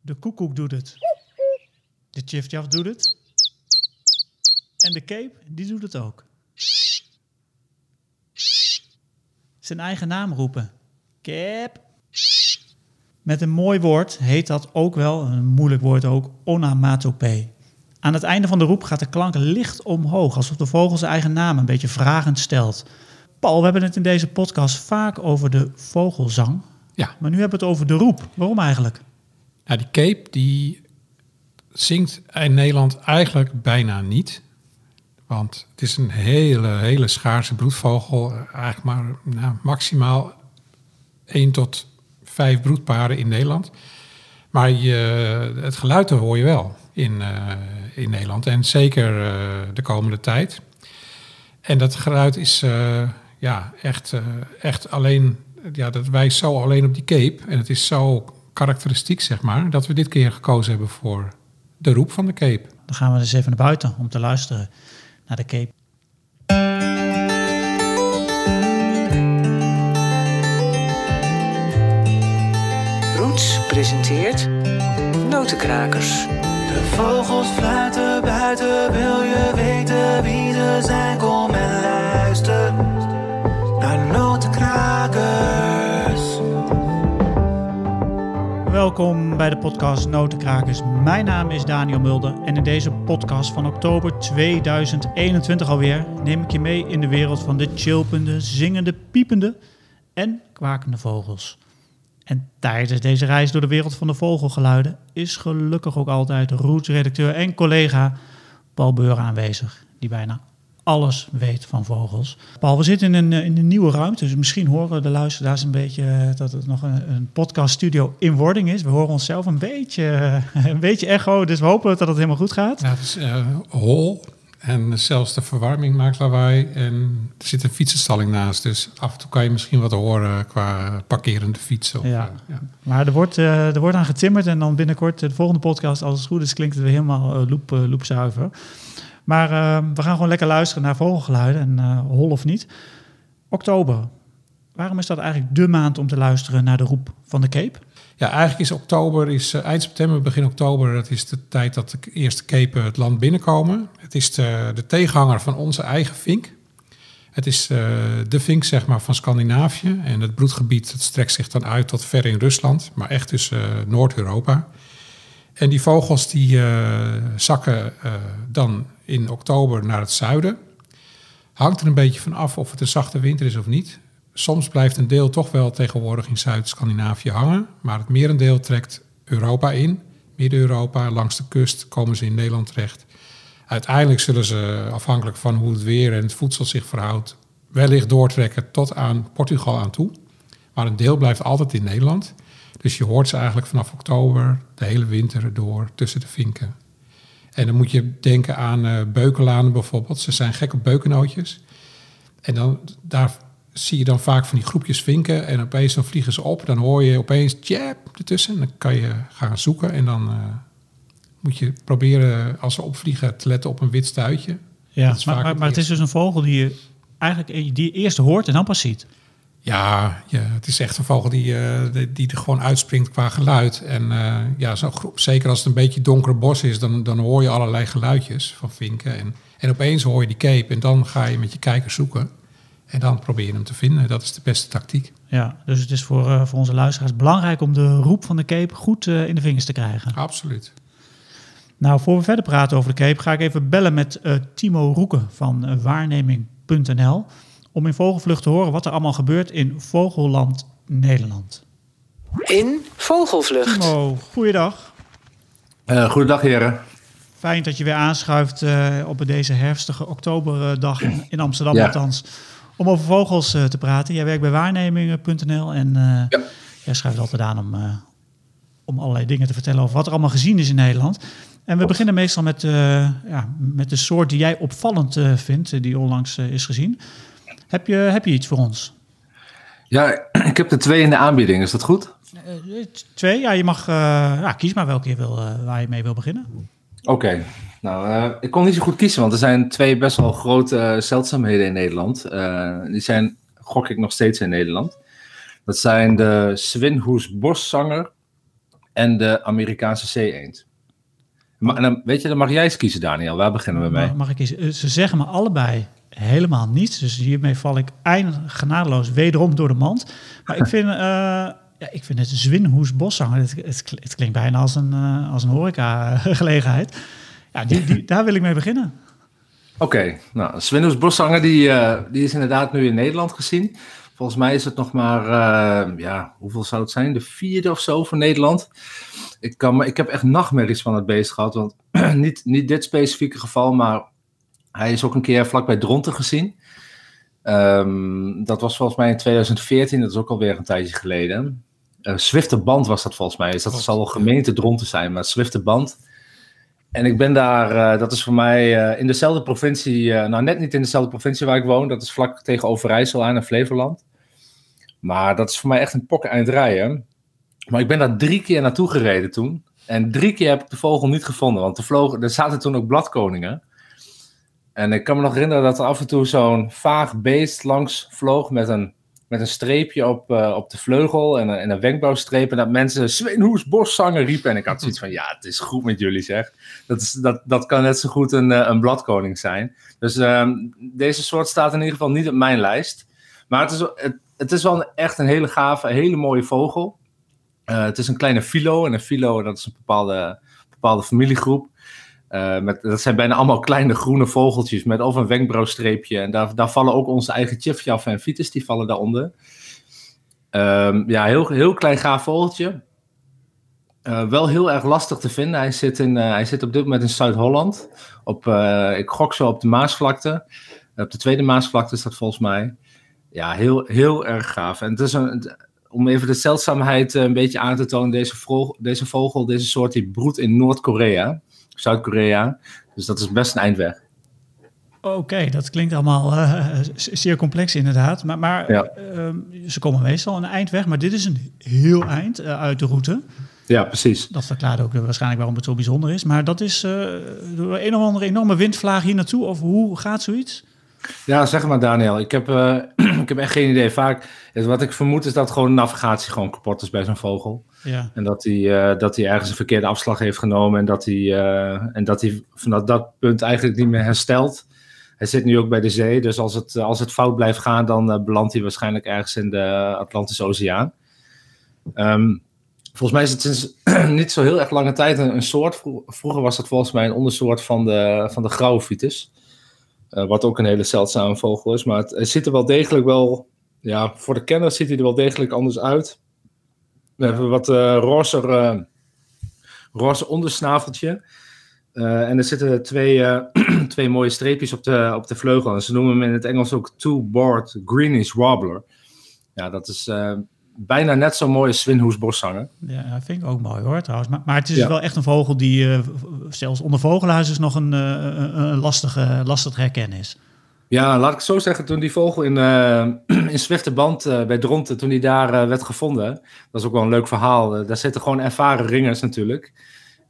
De koekoek doet het. De chifjaf doet het. En de cape, die doet het ook. Zijn eigen naam roepen. Cap. Met een mooi woord heet dat ook wel, een moeilijk woord ook, onomatopee. Aan het einde van de roep gaat de klank licht omhoog, alsof de vogel zijn eigen naam een beetje vragend stelt. Paul, we hebben het in deze podcast vaak over de vogelzang. Ja. Maar nu hebben we het over de roep. Waarom eigenlijk? Ja, die cape die zingt in Nederland eigenlijk bijna niet. Want het is een hele, hele schaarse broedvogel. Eigenlijk maar nou, maximaal 1 tot 5 broedparen in Nederland. Maar je, het geluid hoor je wel in, uh, in Nederland. En zeker uh, de komende tijd. En dat geluid is uh, ja, echt, echt alleen... Ja, dat wijst zo alleen op die cape. En het is zo karakteristiek, zeg maar... dat we dit keer gekozen hebben voor de roep van de cape. Dan gaan we dus even naar buiten om te luisteren naar de cape. Roots presenteert Notenkrakers. De vogels fluiten buiten, wil je weten wie ze zijn? Kom en luister Welkom bij de podcast Notenkrakers. Mijn naam is Daniel Mulder en in deze podcast van oktober 2021 alweer neem ik je mee in de wereld van de chilpende, zingende, piepende en kwakende vogels. En tijdens deze reis door de wereld van de vogelgeluiden is gelukkig ook altijd Roots-redacteur en collega Paul Beur aanwezig, die bijna alles weet van vogels. Paul, we zitten in een, in een nieuwe ruimte, dus misschien horen de luisteraars een beetje dat het nog een, een podcaststudio in wording is. We horen onszelf een beetje, een beetje echo, dus we hopen dat het helemaal goed gaat. Ja, het is uh, hol en zelfs de verwarming maakt lawaai en er zit een fietsenstalling naast. Dus af en toe kan je misschien wat horen qua parkerende fietsen. Of, Ja. uh, ja. Maar er wordt, uh, er wordt aan getimmerd en dan binnenkort de volgende podcast, als het goed is, klinkt het weer helemaal loop, loopzuiver. Maar uh, we gaan gewoon lekker luisteren naar vogelgeluiden, en uh, hol of niet. Oktober. Waarom is dat eigenlijk de maand om te luisteren naar de roep van de Cape? Ja, eigenlijk is oktober, is, uh, eind september, begin oktober, dat is de tijd dat de eerste kepen het land binnenkomen. Het is de, de tegenhanger van onze eigen vink. Het is de vink zeg maar, van Scandinavië. En het broedgebied het strekt zich dan uit tot ver in Rusland, maar echt dus Noord-Europa. En die vogels die uh, zakken dan in oktober naar het zuiden. Hangt er een beetje van af of het een zachte winter is of niet. Soms blijft een deel toch wel tegenwoordig in Zuid-Scandinavië hangen, maar het merendeel trekt Europa in. Midden-Europa, langs de kust komen ze in Nederland terecht. Uiteindelijk zullen ze, afhankelijk van hoe het weer en het voedsel zich verhoudt, wellicht doortrekken tot aan Portugal aan toe. Maar een deel blijft altijd in Nederland. Dus je hoort ze eigenlijk vanaf oktober de hele winter door tussen de vinken. En dan moet je denken aan uh, beukenlanen bijvoorbeeld. Ze zijn gek op beukennootjes. En dan, daar zie je dan vaak van die groepjes vinken. En opeens dan vliegen ze op. Dan hoor je opeens jab ertussen. En dan kan je gaan zoeken. En dan uh, moet je proberen als ze opvliegen te letten op een wit stuitje. Ja, maar, maar, maar het is dus een vogel die je eigenlijk die je eerst hoort en dan pas ziet. Ja, ja, het is echt een vogel die, uh, die, die er gewoon uitspringt qua geluid. En uh, ja, zo, zeker als het een beetje donker bos is, dan, dan hoor je allerlei geluidjes van vinken. En, en opeens hoor je die cape en dan ga je met je kijker zoeken. En dan probeer je hem te vinden. Dat is de beste tactiek. Ja, dus het is voor, uh, voor onze luisteraars belangrijk om de roep van de cape goed in de vingers te krijgen. Absoluut. Nou, voor we verder praten over de cape, ga ik even bellen met Timo Roeken van waarneming.nl om in Vogelvlucht te horen wat er allemaal gebeurt in Vogelland Nederland. In Vogelvlucht. Timo, goeiedag. Uh, goedendag heren. Fijn dat je weer aanschuift uh, op deze herfstige oktoberdag in, in Amsterdam ja. althans. Om over vogels uh, te praten. Jij werkt bij waarnemingen.nl en ja. jij schuift altijd aan om, om allerlei dingen te vertellen over wat er allemaal gezien is in Nederland. En we beginnen meestal met, ja, met de soort die jij opvallend vindt, die onlangs is gezien. Heb je, heb je iets voor ons? Ja, ik heb er twee in de aanbieding. Is dat goed? Uh, twee? Ja, je mag... Uh, ja, kies maar welke je wil, uh, waar je mee wil beginnen. Oké. Okay. Nou, ik kon niet zo goed kiezen, want er zijn twee best wel grote zeldzaamheden in Nederland. die zijn, gok ik, nog steeds in Nederland. Dat zijn de Swinhoes boszanger en de Amerikaanse zee-eend. Maar, en dan, weet je, dan mag jij eens kiezen, Daniel. Waar beginnen we mee? Mag, mag ik eh, ze zeggen me allebei helemaal niets. Dus hiermee val ik eindig genadeloos wederom door de mand. Maar ik vind, eh, ja, ik vind het Zwinhoes Boszanger, het, het, het klinkt bijna als een, eh, als een horeca-gelegenheid. Ja, die, die, daar wil ik mee beginnen. Oké, nou, Svenus Boszanger, die, eh, die is inderdaad nu in Nederland gezien. Volgens mij is het nog maar, eh, ja, hoeveel zou het zijn? De vierde of zo voor Nederland. Ik, kan, ik heb echt nachtmerries van het beest gehad. Want niet, niet dit specifieke geval, maar hij is ook een keer vlakbij Dronten gezien. Ehm, dat was volgens mij in 2014, dat is ook alweer een tijdje geleden. Uh, Zwifterband was dat volgens mij. Dus dat zal wel gemeente Dronten zijn, maar Zwifterband. En ik ben daar, eh, dat is voor mij eh, in dezelfde provincie, nou net niet in dezelfde provincie waar ik woon, dat is vlak tegen Overijssel aan in Flevoland. Maar dat is voor mij echt een pokken eind rijden. Maar ik ben daar drie keer naartoe gereden toen. En drie keer heb ik de vogel niet gevonden, want er, vlogen, er zaten toen ook bladkoningen. En ik kan me nog herinneren dat er af en toe zo'n vaag beest langs vloog met een, met een streepje op, eh, op de vleugel en een, en een wenkbrauwstreep. En dat mensen Svenhoes Boszanger riepen. En ik had zoiets van, ja, het is goed met jullie zeg. Dat, is, dat, dat kan net zo goed een, eh, een bladkoning zijn. Dus ehm, deze soort staat in ieder geval niet op mijn lijst. Maar het is, het, is wel echt een hele gave, hele mooie vogel. Eh, het is een kleine filo. En een filo, dat is een bepaalde, bepaalde familiegroep. Eh, dat zijn bijna allemaal kleine groene vogeltjes met of een wenkbrauwstreepje. En daar, daar vallen ook onze eigen Tjifjaf en Vitus, die vallen daaronder. Ehm, ja, heel, heel klein gaaf vogeltje. Eh, wel heel erg lastig te vinden. Hij zit, in, eh, hij zit op dit moment in Zuid-Holland. Op, ik gok zo op de Maasvlakte. Op de tweede Maasvlakte is dat volgens mij. Ja, heel, heel erg gaaf. En het is om even de zeldzaamheid een beetje aan te tonen. Deze, vogel, deze vogel, deze soort, die broedt in Noord-Korea. Zuid-Korea. Dus dat is best een eind weg. Oké, dat klinkt allemaal eh, zeer complex inderdaad. Maar, maar Ja. ehm, ze komen meestal een eind weg, maar dit is een heel eind eh, uit de route. Ja, precies. Dat verklaart ook eh, waarschijnlijk waarom het zo bijzonder is. Maar dat is door een of andere enorme windvlaag hier naartoe. Of hoe gaat zoiets? Ja, zeg maar Daniel. Ik heb, ik heb echt geen idee. Vaak, het- wat ik vermoed is dat gewoon navigatie gewoon kapot is bij zo'n vogel. Ja, En dat hij, eh, dat hij ergens een verkeerde afslag heeft genomen. En dat hij, eh, en dat hij vanaf dat punt eigenlijk niet meer herstelt. Hij zit nu ook bij de zee. Dus als het, als het fout blijft gaan, dan eh, belandt hij waarschijnlijk ergens in de Atlantische Oceaan. Ehm, volgens mij is het sinds niet zo heel erg lange tijd een, een soort. Vro- Vroeger was het volgens mij een ondersoort van de, van de wat ook een hele zeldzame vogel is. Maar het, het ziet er wel degelijk wel. Ja, voor de kenner ziet hij er wel degelijk anders uit. We hebben wat eh roze, eh, roze ondersnaveltje. Eh, en er zitten twee, twee mooie streepjes op de, op de vleugel. En ze noemen hem in het Engels ook two-board greenish wobbler. Ja, dat is bijna net zo mooi als Swinhoes boszanger. ja dat vind ik ook mooi hoor trouwens. Maar, maar het is Ja. wel echt een vogel die zelfs onder vogelhuis is nog een, een, een lastige, lastig te herkennen is. Ja, laat ik zo zeggen. Toen die vogel in, eh in Zwifterband eh bij Dronten, toen die daar eh, werd gevonden. Dat is ook wel een leuk verhaal. Daar zitten gewoon ervaren ringers natuurlijk.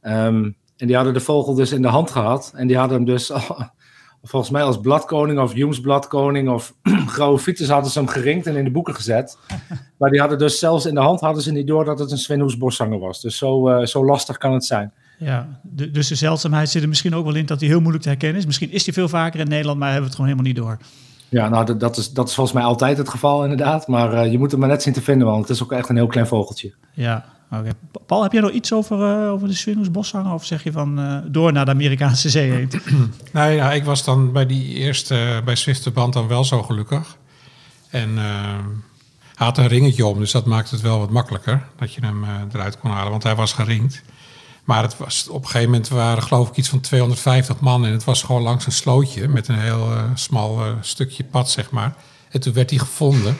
Ehm, en die hadden de vogel dus in de hand gehad. En die hadden hem dus volgens mij als bladkoning of jongensbladkoning of grauwe fietsers hadden ze hem geringd en in de boeken gezet. Maar die hadden dus zelfs in de hand hadden ze niet door dat het een boszanger was. Dus zo, zo lastig kan het zijn. Ja, de- dus de zeldzaamheid zit er misschien ook wel in dat hij heel moeilijk te herkennen is. Misschien is hij veel vaker in Nederland, maar hebben we het gewoon helemaal niet door. Ja, nou, dat, dat, is, dat is volgens mij altijd het geval, inderdaad. Maar eh, je moet hem maar net zien te vinden, want het is ook echt een heel klein vogeltje. Ja, oké. Paul, heb jij nog iets over, eh, over de boszanger? Of zeg je van eh, door naar de Amerikaanse zee heen? Nee, ja, ik was dan bij die eerste, bij Zwifterband dan wel zo gelukkig. En hij had een ringetje om, dus dat maakte het wel wat makkelijker. Dat je hem eh, eruit kon halen, want hij was geringd. Maar het was, op een gegeven moment waren geloof ik iets van 250 man. En het was gewoon langs een slootje met een heel eh, smal eh, stukje pad, zeg maar. En toen werd hij gevonden.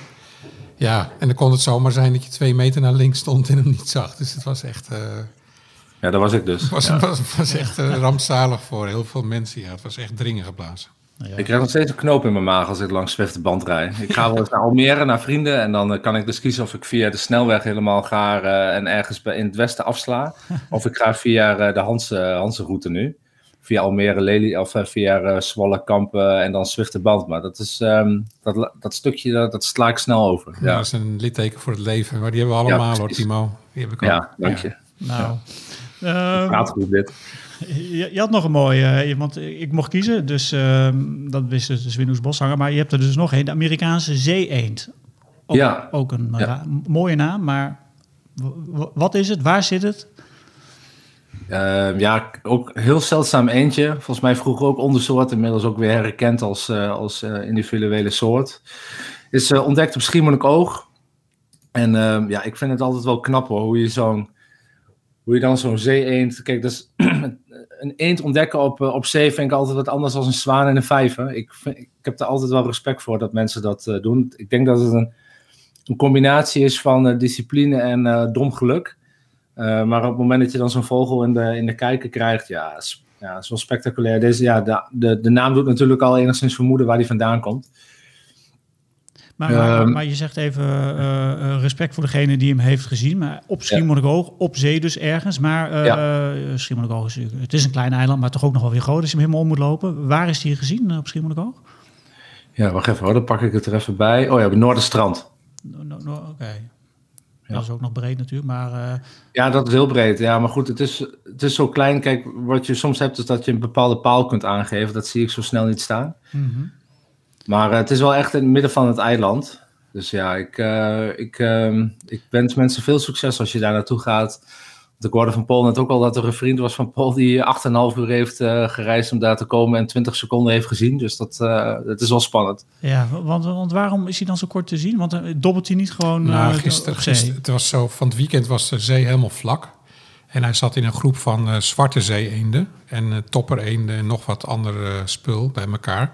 Ja, en dan kon het zomaar zijn dat je twee meter naar links stond en hem niet zag. Dus het was echt... eh, Ja, dat was ik dus. was, was, was echt rampzalig voor heel veel mensen. Ja, het was echt dringen geblazen. Ik krijg nog steeds een knoop in mijn maag als ik langs Zwifterband rijd. Ik ga wel eens naar Almere, naar vrienden. En dan eh, kan ik dus kiezen of ik via de snelweg helemaal ga eh, en ergens in het westen afsla. Of ik ga via eh, de Hanse, Hanse route nu. Via Almere, Lely, of via Zwolle, Kampen en dan Zwifterband. Maar dat, is, ehm, dat, dat stukje, dat, dat sla ik snel over. Ja. Ja, Dat is een litteken voor het leven. Maar die hebben we allemaal Ja, hoor. Timo. Die heb ik ook. ja dank je. Nou, ehm, Praat goed dit. je, je had nog een mooie, eh, want ik mocht kiezen, dus ehm, dat wist dus de Swinoes Boshanger. Maar je hebt er dus nog een, de Amerikaanse zee-eend. Ook, Ja. ook een Ja. mooie naam, maar wat is het? Waar zit het? Ehm, ja, ook heel zeldzaam eentje. Volgens mij vroeger ook ondersoort, inmiddels ook weer herkend als, eh, als eh, individuele soort. Is ontdekt op Schiermonnikoog. En ehm, ja, ik vind het altijd wel knap hoor, hoe je zo'n hoe je dan zo'n zee-eend... Kijk, dus een eend ontdekken op, eh, op zee vind ik altijd wat anders dan een zwaan en een vijver. Ik, ik heb er altijd wel respect voor dat mensen dat eh, doen. Ik denk dat het een, een combinatie is van eh, discipline en eh, dom geluk. Uh, maar op het moment dat je dan zo'n vogel in de, in de kijker krijgt, ja, is, ja is wel spectaculair. Deze, ja, de, de, de naam doet natuurlijk al enigszins vermoeden waar die vandaan komt. Maar, maar, Ehm. maar je zegt even eh, eh, respect voor degene die hem heeft gezien. Maar op Schiermonnikoog, op zee dus ergens. Maar Ja. eh, Schiermonnikoog is, het is een klein eiland, maar toch ook nog wel weer groot als je hem helemaal om moet lopen. Waar is die gezien op Schiermonnikoog? Ja, wacht even hoor, dan pak ik het er even bij. Oh ja, op het Noorderstrand. No, no, no, Oké. Dat is ook nog breed natuurlijk, maar... Ja, dat is heel breed. Ja, maar goed, het is, het is zo klein. Kijk, wat je soms hebt is dat je een bepaalde paal kunt aangeven. Dat zie ik zo snel niet staan. mhm. Maar eh, het is wel echt in het midden van het eiland. Dus ja, ik, eh, ik, ehm, ik wens mensen veel succes als je daar naartoe gaat. Want ik hoorde van Paul net ook al dat er een vriend was van Paul die 8,5 uur heeft eh, gereisd om daar te komen en 20 seconden heeft gezien. Dus dat, eh, dat is wel spannend. Ja, want, want waarom is hij dan zo kort te zien? Want dobbelt hij niet gewoon Nou, eh, gisteren, op zee? gisteren, het was zo, van het weekend was de zee helemaal vlak. En hij zat in een groep van eh, zwarte zeeëenden en toppereenden en nog wat andere spul bij elkaar.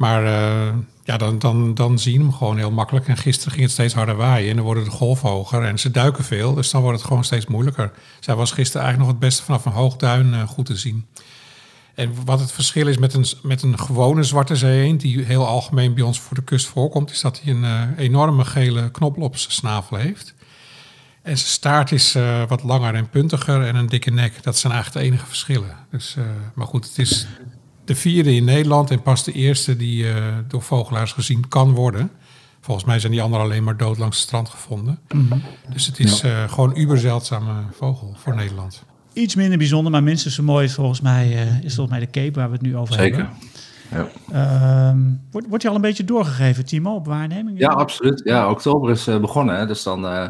Maar eh, ja, dan, dan, dan zie hem gewoon heel makkelijk. En gisteren ging het steeds harder waaien en dan worden de golven hoger en ze duiken veel. Dus dan wordt het gewoon steeds moeilijker. Zij was gisteren eigenlijk nog het beste vanaf een hoogduin eh, goed te zien. En wat het verschil is met een, met een gewone zwarte zeeëend, die heel algemeen bij ons voor de kust voorkomt, is dat hij een eh, enorme gele knoppel op zijn snavel heeft. En zijn staart is wat langer en puntiger en een dikke nek. Dat zijn eigenlijk de enige verschillen. Dus, maar goed, het is de vierde in Nederland en pas de eerste die eh, door vogelaars gezien kan worden. Volgens mij zijn die anderen alleen maar dood langs het strand gevonden. Dus het is eh, gewoon uber zeldzame vogel voor Nederland. Iets minder bijzonder, maar minstens zo mooi is volgens mij, eh, is volgens mij de cape waar we het nu over Zeker. hebben. Ja. Ehm, wordt, wordt je al een beetje doorgegeven, Timo, op waarneming? Ja, absoluut. Ja, oktober is eh, begonnen. Hè? Dus dan, eh,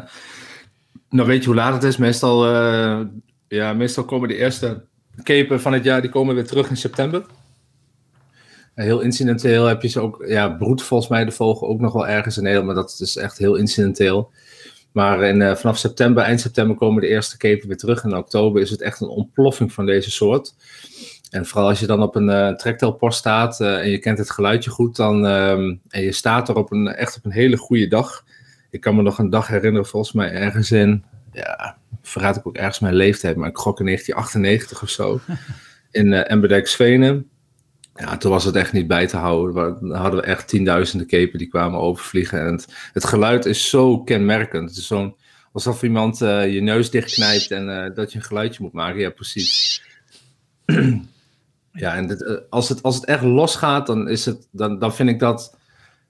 dan weet je hoe laat het is. Meestal, eh, ja, meestal komen de eerste kepen van het jaar die komen weer terug in september. Heel incidenteel heb je ze ook, ja, broedt volgens mij de vogel ook nog wel ergens in Nederland, maar dat is echt heel incidenteel. Maar in, eh, vanaf september, eind september komen de eerste kepen weer terug. En in oktober is het echt een ontploffing van deze soort. En vooral als je dan op een eh trektelpost staat eh, en je kent het geluidje goed, dan, ehm, en je staat er op een, echt op een hele goede dag. Ik kan me nog een dag herinneren, volgens mij ergens in, ja, verraad ik ook ergens mijn leeftijd, maar ik gok in 1998 of zo, in uh, Emberdijk-Svenen. Ja, toen was het echt niet bij te houden. Dan hadden we echt tienduizenden kepen die kwamen overvliegen. En het, geluid is zo kenmerkend. Het is zo'n, alsof iemand uh, je neus dichtknijpt en uh, dat je een geluidje moet maken. Ja, precies. ja, en uh, als, het, als het echt losgaat, dan, is het, dan, dan vind, ik dat,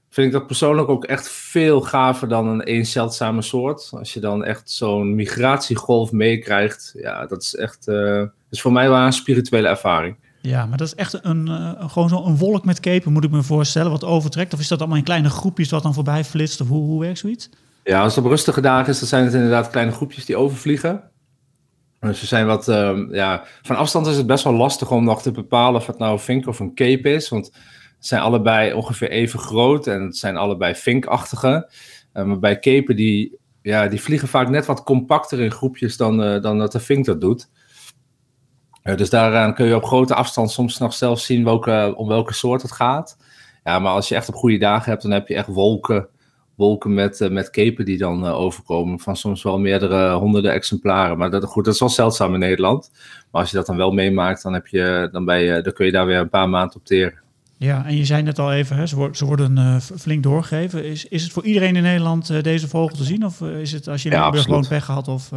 vind ik dat persoonlijk ook echt veel gaver dan een één zeldzame soort. Als je dan echt zo'n migratiegolf meekrijgt, ja, dat is echt, is voor mij wel een spirituele ervaring. Ja, maar dat is echt een, uh, gewoon zo'n wolk met kepen, moet ik me voorstellen, wat overtrekt. Of is dat allemaal in kleine groepjes wat dan voorbij flitst? Of hoe, hoe werkt zoiets? Ja, als het op rustige dagen is, dan zijn het inderdaad kleine groepjes die overvliegen. Dus ze zijn wat, uh, ja, van afstand is het best wel lastig om nog te bepalen of het nou een vink of een cape is. Want het zijn allebei ongeveer even groot en het zijn allebei vinkachtige. Uh, maar bij capen, die, ja, die vliegen vaak net wat compacter in groepjes dan, uh, dan dat de vink dat doet. Uh, dus daaraan kun je op grote afstand soms nog zelf zien welke, om welke soort het gaat. Ja, maar als je echt op goede dagen hebt, dan heb je echt wolken, wolken met, uh, met kepen die dan uh, overkomen. Van soms wel meerdere honderden exemplaren. Maar dat, goed, dat is wel zeldzaam in Nederland. Maar als je dat dan wel meemaakt, dan, heb je, dan, je, dan kun je daar weer een paar maanden op teren. Ja, en je zei net al even, hè, ze, worden, uh, flink doorgegeven. Is, is het voor iedereen in Nederland uh, deze vogel te zien? Of uh, is het als je ja, gewoon pech gehad? Of,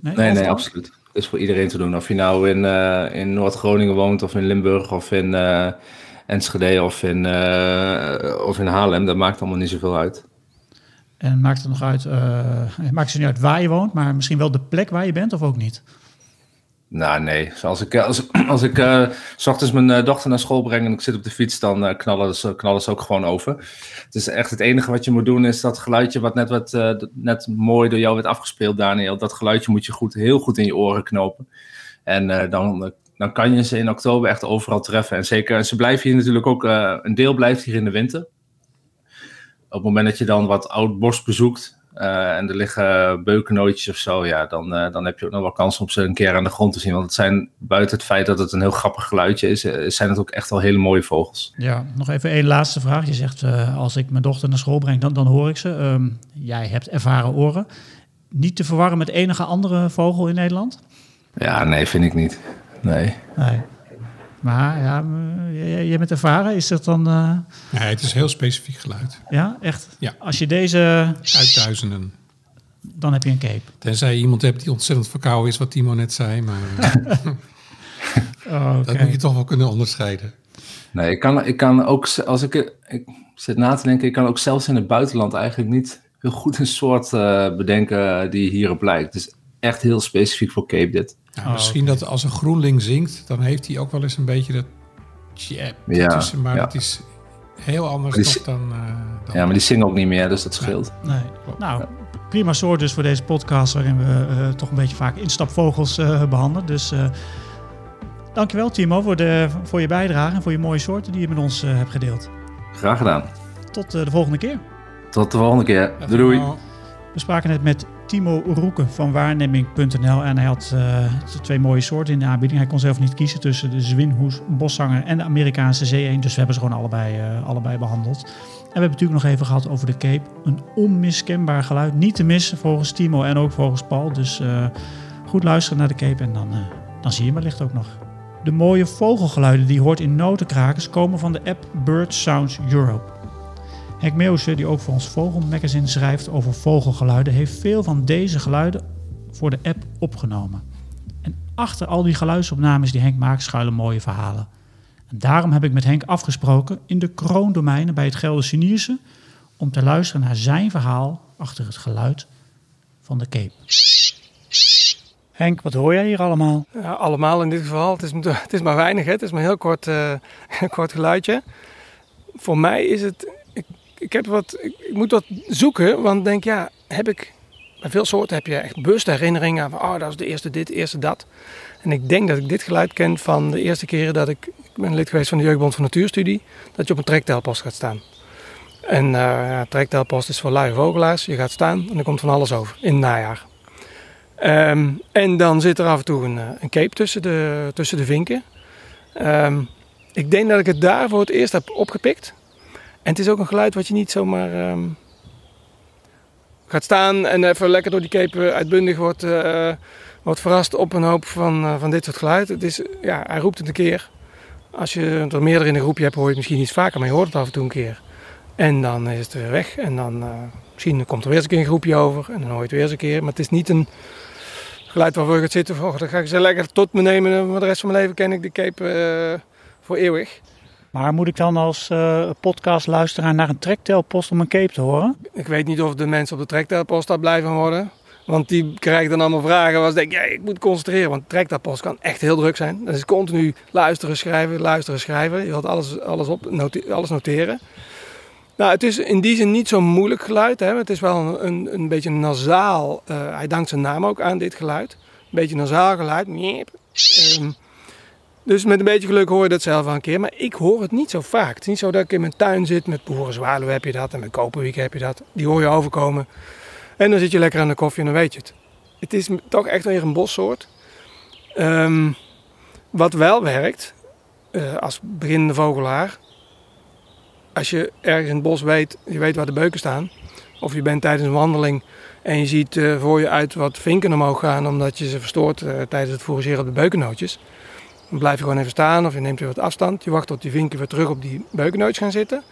nee, nee, nee, absoluut. Het is voor iedereen te doen. Of je nou in, in Noord-Groningen woont, of in Limburg, of in Enschede, of in, of in Haarlem. Dat maakt allemaal niet zoveel uit. En maakt het nog uit, eh, het maakt ze niet uit waar je woont, maar misschien wel de plek waar je bent of ook niet? Nou, nee. Als ik, als, als ik eh, s ochtends mijn eh, dochter naar school breng en ik zit op de fiets, dan eh, knallen, ze, knallen ze ook gewoon over. Het is echt het enige wat je moet doen, is dat geluidje wat net, wat, eh, net mooi door jou werd afgespeeld, Daniel. Dat geluidje moet je goed, heel goed in je oren knopen. En eh, dan, eh, dan kan je ze in oktober echt overal treffen. En zeker, ze blijven hier natuurlijk ook, eh, een deel blijft hier in de winter. Op het moment dat je dan wat oud bos bezoekt, eh, en er liggen beukennootjes of zo, ja, dan, eh, dan heb je ook nog wel kans om ze een keer aan de grond te zien. Want het zijn, buiten het feit dat het een heel grappig geluidje is, eh, zijn het ook echt wel hele mooie vogels. Ja, nog even één laatste vraag. Je zegt, als ik mijn dochter naar school breng, dan, dan hoor ik ze. Ehm, jij hebt ervaren oren. Niet te verwarren met enige andere vogel in Nederland? Ja, nee, vind ik niet. Nee. Nee. Maar ja, jij bent ervaren. Is dat dan, eh, Ja, het is heel specifiek geluid. ja, echt? Ja. Als je deze, Uit duizenden. dan heb je een cape. Tenzij je iemand hebt die ontzettend verkouden is, wat Timo net zei. Maar eh, Oh, dat moet je toch wel kunnen onderscheiden. Nee, ik kan, ik kan ook, als ik, ik zit na te denken, ik kan ook zelfs in het buitenland eigenlijk niet heel goed een soort eh, bedenken die hierop lijkt. Is echt heel specifiek voor Cape dit. Ja, Oh, misschien dat als een groenling zingt, dan heeft hij ook wel eens een beetje dat jab Ja, tussen. Maar ja. dat is heel anders Maar die toch dan, eh, dan... Ja, maar die zingen ook niet meer, dus dat scheelt. Nee. Nou, prima soort dus voor deze podcast... waarin we eh, toch een beetje vaak instapvogels eh, behandelen. Dus eh, dankjewel Timo voor, de, voor je bijdrage... en voor je mooie soorten die je met ons eh, hebt gedeeld. Graag gedaan. Tot de volgende keer. Tot de volgende keer. Doei doei. We spraken net met Timo Roeke van waarneming.nl en hij had eh, twee mooie soorten in de aanbieding. Hij kon zelf niet kiezen tussen de zwinhoes, boszanger en de Amerikaanse zeeëend. Dus we hebben ze gewoon allebei, eh, allebei behandeld. En we hebben natuurlijk nog even gehad over de Cape. Een onmiskenbaar geluid, niet te missen volgens Timo en ook volgens Paul. Dus eh, goed luisteren naar de Cape en dan, dan zie je hem wellicht ook nog. De mooie vogelgeluiden die je hoort in notenkrakers komen van de app Bird Sounds Europe. Henk Meeuwse, die ook voor ons Vogelmagazine schrijft over vogelgeluiden, heeft veel van deze geluiden voor de app opgenomen. En achter al die geluidsopnames die Henk maakt schuilen mooie verhalen. En daarom heb ik met Henk afgesproken in de kroondomeinen bij het Gelderse Nierse om te luisteren naar zijn verhaal achter het geluid van de Cape. Henk, wat hoor jij hier allemaal? Ja, allemaal in dit geval. Het is, het is maar weinig, hè? het is maar een heel kort, eh, kort geluidje. Voor mij is het. Ik, heb wat, ik, moet wat zoeken, want denk, ja, heb ik. Bij veel soorten heb je echt bewuste herinneringen van, oh, dat is de eerste dit, de eerste dat. En ik denk dat ik dit geluid ken van de eerste keren dat ik. Ik ben lid geweest van de Jeugdbond voor Natuurstudie. Dat je op een trektelpost gaat staan. En eh ja, trektelpost is voor luie vogelaars. Je gaat staan en er komt van alles over in het najaar. Ehm, en dan zit er af en toe een, eh, een cape tussen de, tussen de vinken. Ehm, ik denk dat ik het daar voor het eerst heb opgepikt. En het is ook een geluid wat je niet zomaar ehm, gaat staan en even lekker door die cape uitbundig wordt, eh, wordt verrast op een hoop van, eh, van dit soort geluid. Het is, ja, hij roept het een keer. Als je er meerdere in een groepje hebt, hoor je het misschien iets vaker, maar je hoort het af en toe een keer. En dan is het weer weg. En dan eh, misschien komt er weer eens een keer een groepje over. En dan hoor je het weer eens een keer. Maar het is niet een geluid waarvoor je gaat zitten. Oh, dan ga ik ze lekker tot me nemen. En voor de rest van mijn leven ken ik de cape voor eeuwig. Maar moet ik dan als uh, podcastluisteraar naar een trektelpost om een cape te horen? Ik weet niet of de mensen op de trektelpost daar blij van worden. Want die krijgen dan allemaal vragen waar ze denken, ik moet concentreren. Want trektelpost kan echt heel druk zijn. Dat is continu luisteren, schrijven, luisteren, schrijven. Je wilt alles, alles, op, alles noteren. Nou, het is in die zin niet zo'n moeilijk geluid. Hè. Het is wel een, een, een beetje nasaal. Uh, hij dankt zijn naam ook aan dit geluid. Een beetje nasaal geluid. Um, dus met een beetje geluk hoor je dat zelf wel een keer. Maar ik hoor het niet zo vaak. Het is niet zo dat ik in mijn tuin zit. Met boerenzwaluw heb je dat. En met koperwiek heb je dat. Die hoor je overkomen. En dan zit je lekker aan de koffie en dan weet je het. Het is toch echt weer een bossoort. Um, wat wel werkt. Uh, als beginnende vogelaar als je ergens in het bos weet, je weet waar de beuken staan. Of je bent tijdens een wandeling en je ziet uh, voor je uit wat vinken omhoog gaan omdat je ze verstoort uh, tijdens het fourageren op de beukennootjes. Dan blijf je gewoon even staan of je neemt weer wat afstand. Je wacht tot die vinken weer terug op die beukennootjes gaan zitten.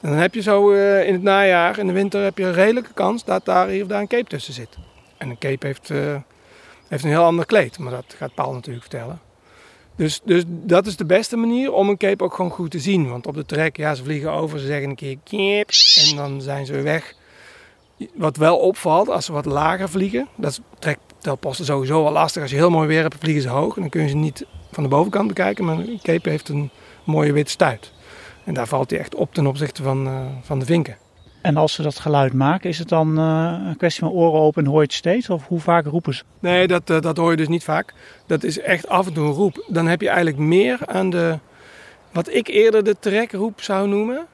En dan heb je zo uh, in het najaar, in de winter, heb je een redelijke kans dat daar hier of daar een cape tussen zit. En een cape heeft, heeft een heel ander kleed, maar dat gaat Paul natuurlijk vertellen. Dus, dus dat is de beste manier om een cape ook gewoon goed te zien. Want op de trek, ja, ze vliegen over, ze zeggen een keer kip en dan zijn ze weer weg. wat wel opvalt als ze wat lager vliegen, dat is trektelposten sowieso wel lastig. Als je heel mooi weer hebt, vliegen ze hoog en dan kun je ze niet van de bovenkant bekijken. Maar een keper heeft een mooie witte stuit. En daar valt hij echt op ten opzichte van, eh, van de vinken. En als ze dat geluid maken, is het dan eh, een kwestie van oren open en hoor je het steeds? Of hoe vaak roepen ze? Nee, dat, eh, dat hoor je dus niet vaak. Dat is echt af en toe een roep. Dan heb je eigenlijk meer aan de, wat ik eerder de trekroep zou noemen.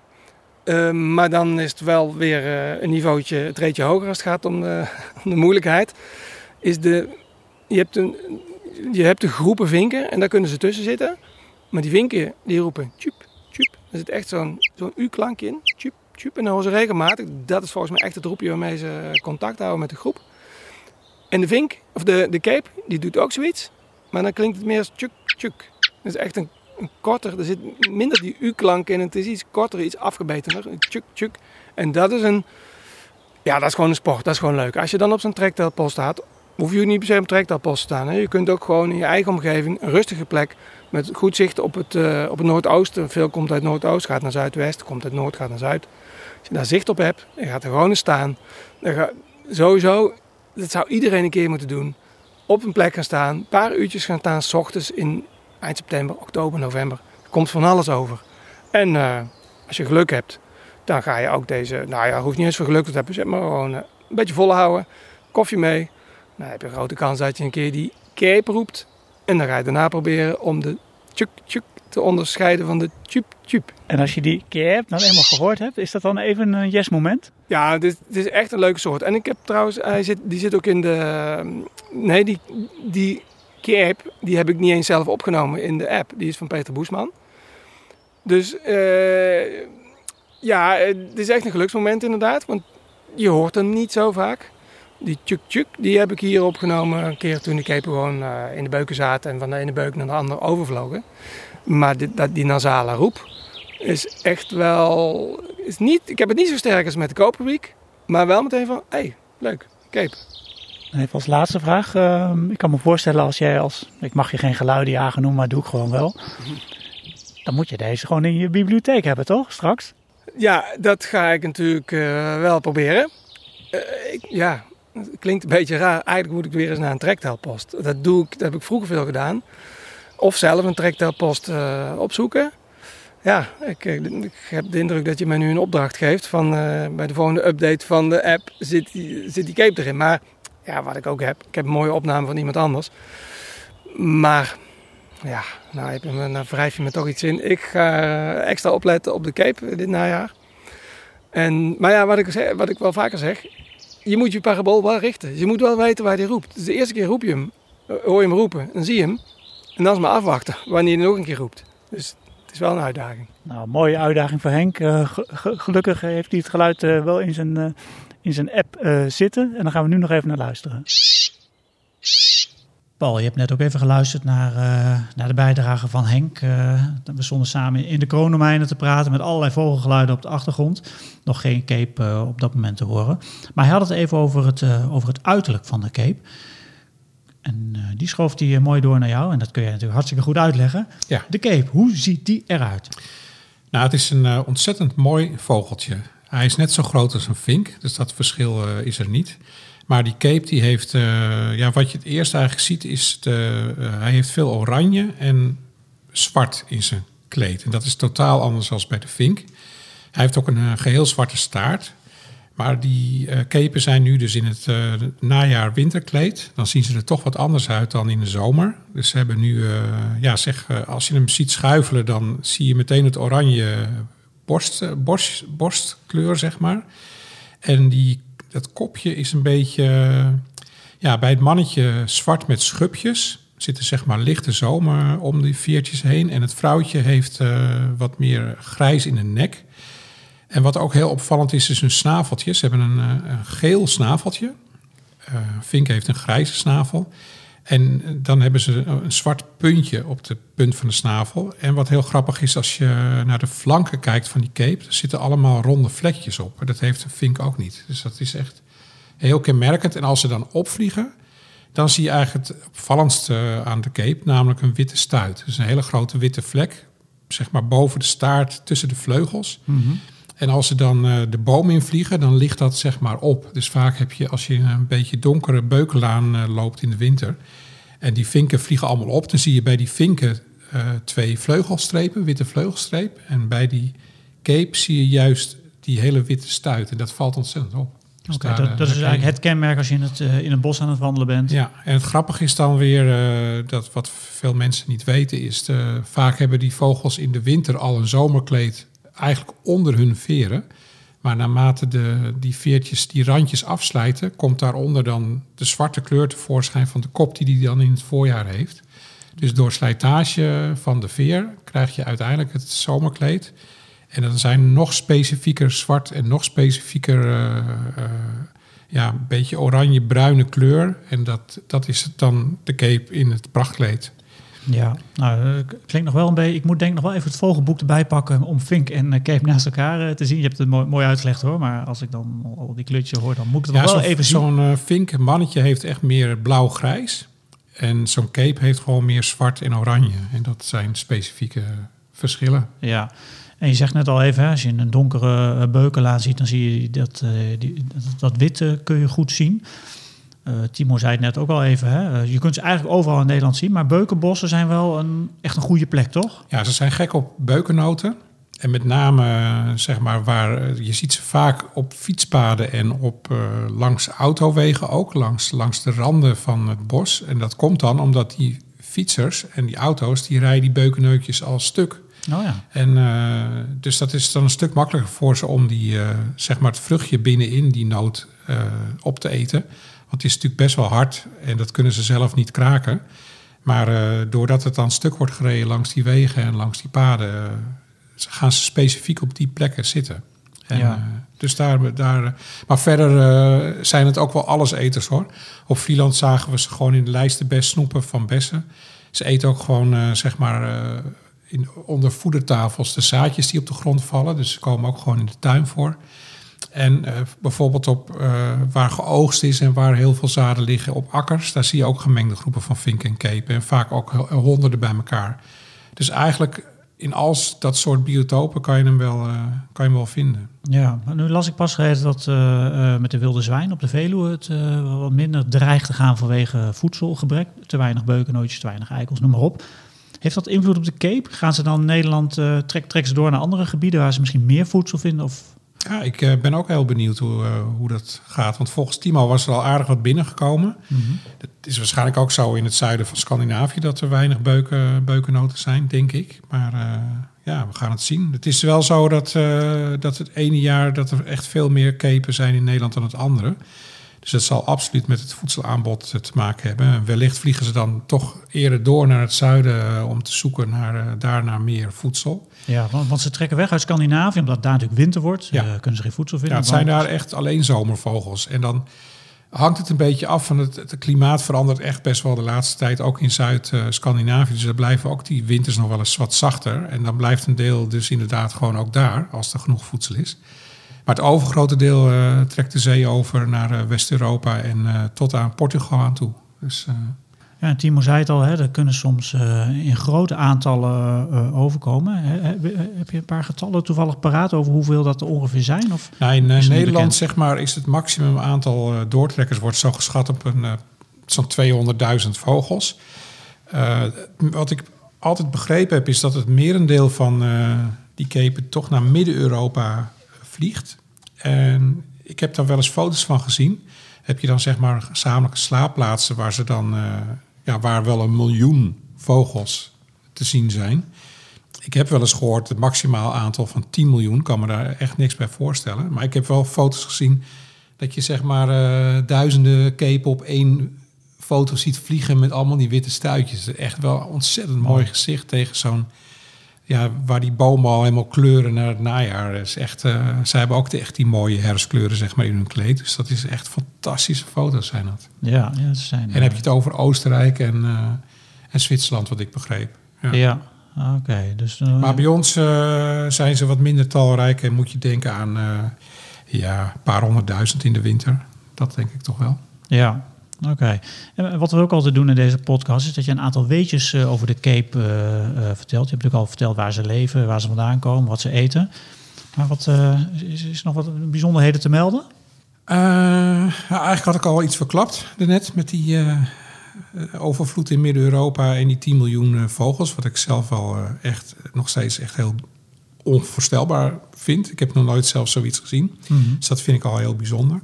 Uh, maar dan is het wel weer een niveautje, het reetje hoger als het gaat om de, om de moeilijkheid. Is de, je, hebt een, je hebt de groepen vinken en daar kunnen ze tussen zitten. Maar die vinken die roepen tjup, tjup. Er zit echt zo'n zo'n U-klank in. Tjup, tjup. En dan horen ze regelmatig. Dat is volgens mij echt het roepje waarmee ze contact houden met de groep. En de vink, of de, de cape, die doet ook zoiets. Maar dan klinkt het meer als tjuk, tjuk. Dat is echt een, een korter, er zit minder die U-klank in. Het is iets korter, iets afgebetener. Tjuk, tjuk. En dat is een, ja, dat is gewoon een sport. Dat is gewoon leuk. Als je dan op zo'n trektelpost staat, hoef je niet per se op trektelpost te staan. Hè. Je kunt ook gewoon in je eigen omgeving, een rustige plek, met goed zicht op het, uh, op het noordoosten. Veel komt uit noordoost, gaat naar zuidwest, komt uit noord, gaat naar zuid. Als je daar zicht op hebt, je gaat er gewoon in staan. Dan ga, sowieso, dat zou iedereen een keer moeten doen. Op een plek gaan staan, een paar uurtjes gaan staan, s ochtends in eind september, oktober, november. Er komt van alles over. En uh, als je geluk hebt, dan ga je ook deze, nou ja, hoeft niet eens voor geluk te hebben, maar gewoon uh, een beetje volhouden. Koffie mee. Dan heb je een grote kans dat je een keer die cape roept. En dan ga je daarna proberen om de tjuk tjuk te onderscheiden van de tjup tjup. En als je die cape nou eenmaal gehoord hebt, is dat dan even een yes moment? Ja, dit, dit is echt een leuke soort. En ik heb trouwens, hij zit, die zit ook in de, nee, die, die cape, die heb ik niet eens zelf opgenomen in de app. Die is van Peter Boesman. Dus uh, ja, het is echt een geluksmoment inderdaad. Want je hoort hem niet zo vaak. Die tjuk tjuk, die heb ik hier opgenomen een keer toen de kepen gewoon uh, in de beuken zaten en van de ene beuk naar de andere overvlogen. Maar dit, dat, die nasale roep is echt wel. Is niet, ik heb het niet zo sterk als met de koperweek, maar wel meteen van: hé, hey, leuk, cape. Even als laatste vraag. Uh, ik kan me voorstellen als jij als. Ik mag je geen geluiden jagen noemen, maar doe ik gewoon wel. Dan moet je deze gewoon in je bibliotheek hebben, toch? Straks? Ja, dat ga ik natuurlijk uh, wel proberen. Uh, ik, ja, klinkt een beetje raar. Eigenlijk moet ik weer eens naar een trektelpost. Dat, doe ik, dat heb ik vroeger veel gedaan. Of zelf een trektelpost uh, opzoeken. Ja, ik, ik, heb de indruk dat je mij nu een opdracht geeft van uh, bij de volgende update van de app zit die, zit die cape erin. Maar ja, wat ik ook heb, ik heb een mooie opname van iemand anders. Maar ja, nou, nou wrijf je me toch iets in. Ik ga extra opletten op de cape dit najaar. En, maar ja, wat ik, wat ik wel vaker zeg, je moet je parabool wel richten. Je moet wel weten waar hij roept. Dus de eerste keer roep je hem, hoor je hem roepen, dan zie je hem. En dan is maar afwachten wanneer hij nog een keer roept. Dus het is wel een uitdaging. Nou, mooie uitdaging voor Henk. Uh, gelukkig heeft hij het geluid uh, wel in zijn, uh, in zijn app zitten. En dan gaan we nu nog even naar luisteren. Paul, je hebt net ook even geluisterd naar, naar de bijdrage van Henk. we stonden samen in de kroondomijnen te praten met allerlei vogelgeluiden op de achtergrond. Nog geen cape op dat moment te horen. Maar hij had het even over het, over het uiterlijk van de cape. En uh, die schoof hij mooi door naar jou. En dat kun je natuurlijk hartstikke goed uitleggen. Ja. De cape, hoe ziet die eruit? Nou, het is een uh, ontzettend mooi vogeltje. Hij is net zo groot als een vink, dus dat verschil uh, is er niet. Maar die cape, die heeft, ja, wat je het eerst eigenlijk ziet, is de, hij heeft veel oranje en zwart in zijn kleed. En dat is totaal anders dan bij de vink. Hij heeft ook een geheel zwarte staart. Maar die kepen zijn nu dus in het najaar winterkleed. Dan zien ze er toch wat anders uit dan in de zomer. Dus ze hebben nu, ja zeg, als je hem ziet schuifelen, dan zie je meteen het oranje borst, borst, borstkleur, zeg maar. En die, dat kopje is een beetje, ja, bij het mannetje zwart met schubjes. Zitten zeg maar lichte zomer om die veertjes heen. En het vrouwtje heeft wat meer grijs in de nek. En wat ook heel opvallend is, is hun snaveltjes. Ze hebben een, een geel snaveltje. Uh, Vink heeft een grijze snavel. En dan hebben ze een zwart puntje op de punt van de snavel. En wat heel grappig is, als je naar de flanken kijkt van die cape, er zitten allemaal ronde vlekjes op. Dat heeft een vink ook niet. Dus dat is echt heel kenmerkend. En als ze dan opvliegen, dan zie je eigenlijk het opvallendste aan de cape, namelijk een witte stuit. Dus een hele grote witte vlek, zeg maar boven de staart tussen de vleugels. -hmm. En als ze dan eh, de boom invliegen, dan ligt dat zeg maar op. Dus vaak heb je, als je een beetje donkere beukenlaan eh, loopt in de winter... en die vinken vliegen allemaal op... dan zie je bij die vinken eh, twee vleugelstrepen, witte vleugelstreep. En bij die cape zie je juist die hele witte stuit. En dat valt ontzettend op. Dus daar, dat, dat is eigenlijk het kenmerk als je in het, in het bos aan het wandelen bent. Ja, en het grappige is dan weer dat wat veel mensen niet weten is, de, vaak hebben die vogels in de winter al een zomerkleed eigenlijk onder hun veren. Maar naarmate de, die veertjes, die randjes afslijten, komt daaronder dan de zwarte kleur tevoorschijn van de kop die die dan in het voorjaar heeft. Dus door slijtage van de veer krijg je uiteindelijk het zomerkleed. En dan zijn nog specifieker zwart en nog specifieker eh, eh, ja, een beetje oranje-bruine kleur. En dat, dat is dan de cape in het prachtkleed. Ja, nou, eh, klinkt nog wel een beetje. Ik moet denk ik nog wel even het vogelboek erbij pakken om Fink en eh, Cape naast elkaar eh, te zien. Je hebt het mooi, mooi uitgelegd hoor, maar als ik dan al die kleurtjes hoor, dan moet ik het Ja, wel even zien. zo'n eh, vink mannetje heeft echt meer blauw-grijs. En zo'n cape heeft gewoon meer zwart en oranje. En dat zijn specifieke verschillen. Ja, en je zegt net al even, als je een donkere eh, beukenlaan ziet, dan zie je dat, eh, die, dat, dat witte kun je goed zien. Eh, Timo zei het net ook al even, hè, eh, je kunt ze eigenlijk overal in Nederland zien, maar beukenbossen zijn wel een, echt een goede plek, toch? Ja, ze zijn gek op beukennoten. En met name, eh, zeg maar, waar je ziet ze vaak op fietspaden en op langs autowegen ook, langs, langs de randen van het bos. En dat komt dan omdat die fietsers en die auto's, die rijden die beukenneutjes al stuk. Oh ja. En dus dat is dan een stuk makkelijker voor ze om die, zeg maar het vruchtje binnenin die noot op te eten. Want die is natuurlijk best wel hard en dat kunnen ze zelf niet kraken. Maar eh, doordat het dan stuk wordt gereden langs die wegen en langs die paden, eh, gaan ze specifiek op die plekken zitten. En, Ja. eh, dus daar, daar, maar verder zijn het ook wel alleseters hoor. Op Vlieland zagen we ze gewoon in de lijstenbest snoepen van bessen. Ze eten ook gewoon, zeg maar, in, onder voedertafels de zaadjes die op de grond vallen. Dus ze komen ook gewoon in de tuin voor. En eh, bijvoorbeeld op eh, waar geoogst is en waar heel veel zaden liggen op akkers, daar zie je ook gemengde groepen van vinken en kepen. En vaak ook ho- honderden bij elkaar. Dus eigenlijk in als dat soort biotopen kan je hem wel, eh, kan je hem wel vinden. Ja, maar nu las ik pas geleden dat met de wilde zwijn op de Veluwe het wat minder dreigt te gaan vanwege voedselgebrek. Te weinig beukennootjes, te weinig eikels, noem maar op. Heeft dat invloed op de Cape? Gaan ze dan Nederland, trek, trekken ze door naar andere gebieden waar ze misschien meer voedsel vinden? Of... Ja, ik eh, ben ook heel benieuwd hoe, eh, hoe dat gaat. Want volgens Timo was er al aardig wat binnengekomen. Het is waarschijnlijk ook zo in het zuiden van Scandinavië dat er weinig beuken, beukennoten zijn, denk ik. Maar eh, ja, we gaan het zien. Het is wel zo dat, dat het ene jaar dat er echt veel meer kepen zijn in Nederland dan het andere. Dus dat zal absoluut met het voedselaanbod te maken hebben. En wellicht vliegen ze dan toch eerder door naar het zuiden eh, om te zoeken naar, eh, daar naar meer voedsel. Ja, want, want ze trekken weg uit Scandinavië, omdat daar natuurlijk winter wordt. Ja. Eh, kunnen ze geen voedsel Ja, vinden. het zijn daar echt alleen zomervogels. En dan hangt het een beetje af van het, het klimaat verandert echt best wel de laatste tijd, ook in Zuid-Scandinavië. Dus daar blijven ook die winters nog wel eens wat zachter. En dan blijft een deel dus inderdaad gewoon ook daar, als er genoeg voedsel is. Maar het overgrote deel eh, trekt de zee over naar eh, West-Europa en eh, tot aan Portugal aan toe. Dus Ja, Timo zei het al, hè, er kunnen soms in grote aantallen overkomen. Heb, je een paar getallen toevallig paraat over hoeveel dat er ongeveer zijn? Of? Nou, in Nederland zeg maar, is het maximum aantal doortrekkers wordt zo geschat op een, zo'n 200.000 vogels. Wat ik altijd begrepen heb, is dat het merendeel van die kepen toch naar Midden-Europa vliegt. En ik heb daar wel eens foto's van gezien. Heb je dan zeg maar gezamenlijke slaapplaatsen waar ze dan, eh, ja, waar wel een miljoen vogels te zien zijn. Ik heb wel eens gehoord het maximaal aantal van 10 miljoen. Kan me daar echt niks bij voorstellen. Maar ik heb wel foto's gezien dat je zeg maar eh, duizenden kepen op één foto ziet vliegen met allemaal die witte stuitjes. Echt wel een ontzettend mooi gezicht tegen zo'n... Ja, waar die bomen al helemaal kleuren naar het najaar. Is echt, eh, zij hebben ook de, echt die mooie herfstkleuren zeg maar, in hun kleed. Dus dat is echt fantastische foto's zijn dat. Ja, ja, ze zijn. En dan heb je het over Oostenrijk en, eh, en Zwitserland, wat ik begreep. Ja. Ja, oké. Dus, eh, Maar bij ons eh, zijn ze wat minder talrijk en moet je denken aan eh, ja, een paar honderdduizend in de winter. Dat denk ik toch wel. Ja, oké. En wat we ook altijd doen in deze podcast is dat je een aantal weetjes eh, over de Cape eh, eh, vertelt. Je hebt natuurlijk al verteld waar ze leven, waar ze vandaan komen, wat ze eten. Maar wat, eh, is, is er nog wat bijzonderheden te melden? Eh, ja, eigenlijk had ik al iets verklapt daarnet met die eh, eh, overvloed in Midden-Europa en die 10 miljoen eh, vogels. Wat ik zelf al eh, echt nog steeds echt heel onvoorstelbaar vind. Ik heb nog nooit zelf zoiets gezien. Dus dat vind ik al heel bijzonder.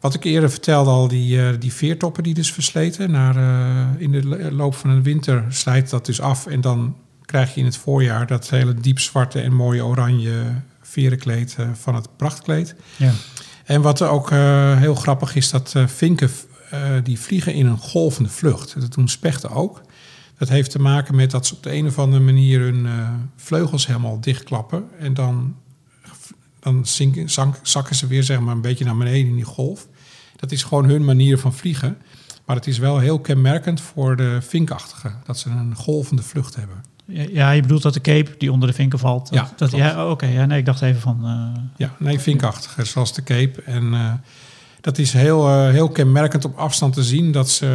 Wat ik eerder vertelde al, die, eh, die veertoppen die dus versleten. Naar, eh, in de lo- loop van een winter slijt dat dus af. En dan krijg je in het voorjaar dat hele diepzwarte en mooie oranje verenkleed eh, van het prachtkleed. Ja. En wat er ook eh, heel grappig is, dat eh, vinken eh, die vliegen in een golvende vlucht. Dat doen spechten ook. Dat heeft te maken met dat ze op de een of andere manier hun eh, vleugels helemaal dichtklappen. En dan, dan zinken, zank- zakken ze weer zeg maar, een beetje naar beneden in die golf. Dat is gewoon hun manier van vliegen. Maar het is wel heel kenmerkend voor de vinkachtige. Dat ze een golvende vlucht hebben. Ja, je bedoelt dat de cape die onder de vinken valt. Ja, dat, klopt. ja oké. ja, nee, ik dacht even van... eh, Ja, nee, vinkachtige, zoals de cape. En eh, dat is heel, eh, heel kenmerkend op afstand te zien dat ze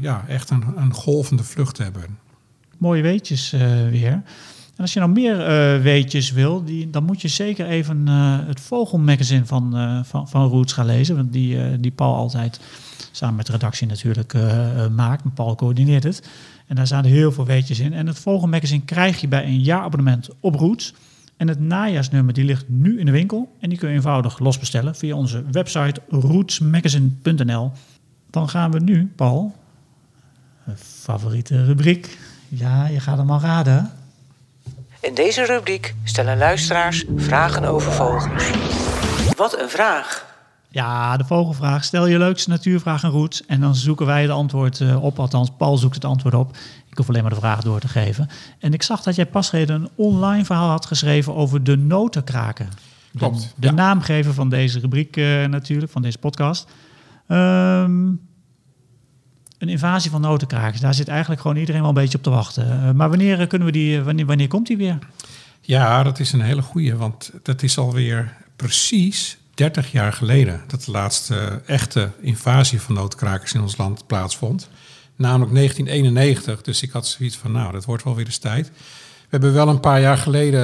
ja, echt een, een golvende vlucht hebben. mooie weetjes weer. En als je nou meer eh, weetjes wil, die, dan moet je zeker even eh, het Vogelmagazine van, eh, van, van Roots gaan lezen. Want die, die Paul altijd samen met de redactie natuurlijk maakt. Paul coördineert het. En daar staan heel veel weetjes in. En het Vogelmagazine krijg je bij een jaarabonnement op Roots. En het najaarsnummer die ligt nu in de winkel. En die kun je eenvoudig losbestellen via onze website rootsmagazine.nl. Dan gaan we nu, Paul, favoriete rubriek. Ja, je gaat hem al raden. In deze rubriek stellen luisteraars vragen over vogels. Wat een vraag! Ja, de vogelvraag. Stel je leukste natuurvraag en roots. En dan zoeken wij het antwoord eh, op. Althans, Paul zoekt het antwoord op. Ik hoef alleen maar de vraag door te geven. En ik zag dat jij pas geleden een online verhaal had geschreven over de notenkraken. De, Klopt, de ja. naamgever van deze rubriek eh, natuurlijk, van deze podcast. Ehm, een invasie van notenkrakers. Daar zit eigenlijk gewoon iedereen wel een beetje op te wachten. Eh, maar wanneer kunnen we die, eh, wanneer, wanneer komt die weer? Ja, dat is een hele goeie, want dat is alweer precies 30 jaar geleden dat de laatste echte invasie van noodkrakers in ons land plaatsvond. Namelijk 1991, dus ik had zoiets van, nou, dat wordt wel weer eens tijd. We hebben wel een paar jaar geleden,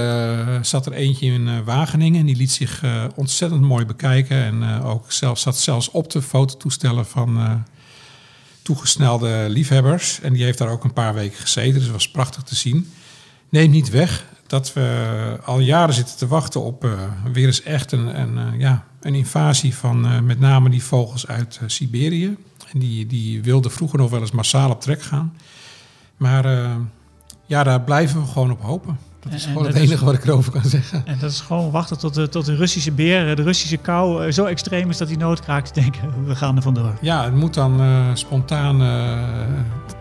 eh, zat er eentje in eh, Wageningen en die liet zich eh, ontzettend mooi bekijken. En eh, ook zelfs, zat zelfs op de fototoestellen van eh, toegesnelde liefhebbers. En die heeft daar ook een paar weken gezeten, dus het was prachtig te zien. Neem niet weg dat we al jaren zitten te wachten op eh, weer eens echt een, eh, ja, een invasie van eh, met name die vogels uit Siberië. En die, die wilden vroeger nog wel eens massaal op trek gaan. Maar ja, daar blijven we gewoon op hopen. Dat is En- en gewoon het is- enige wat ik erover kan zeggen. En dat is gewoon wachten tot de, tot de Russische beer, eh, de Russische kou, eh, zo extreem is dat die noodkrakers denken, we gaan er vandoor. Ja, het moet dan eh, spontaan eh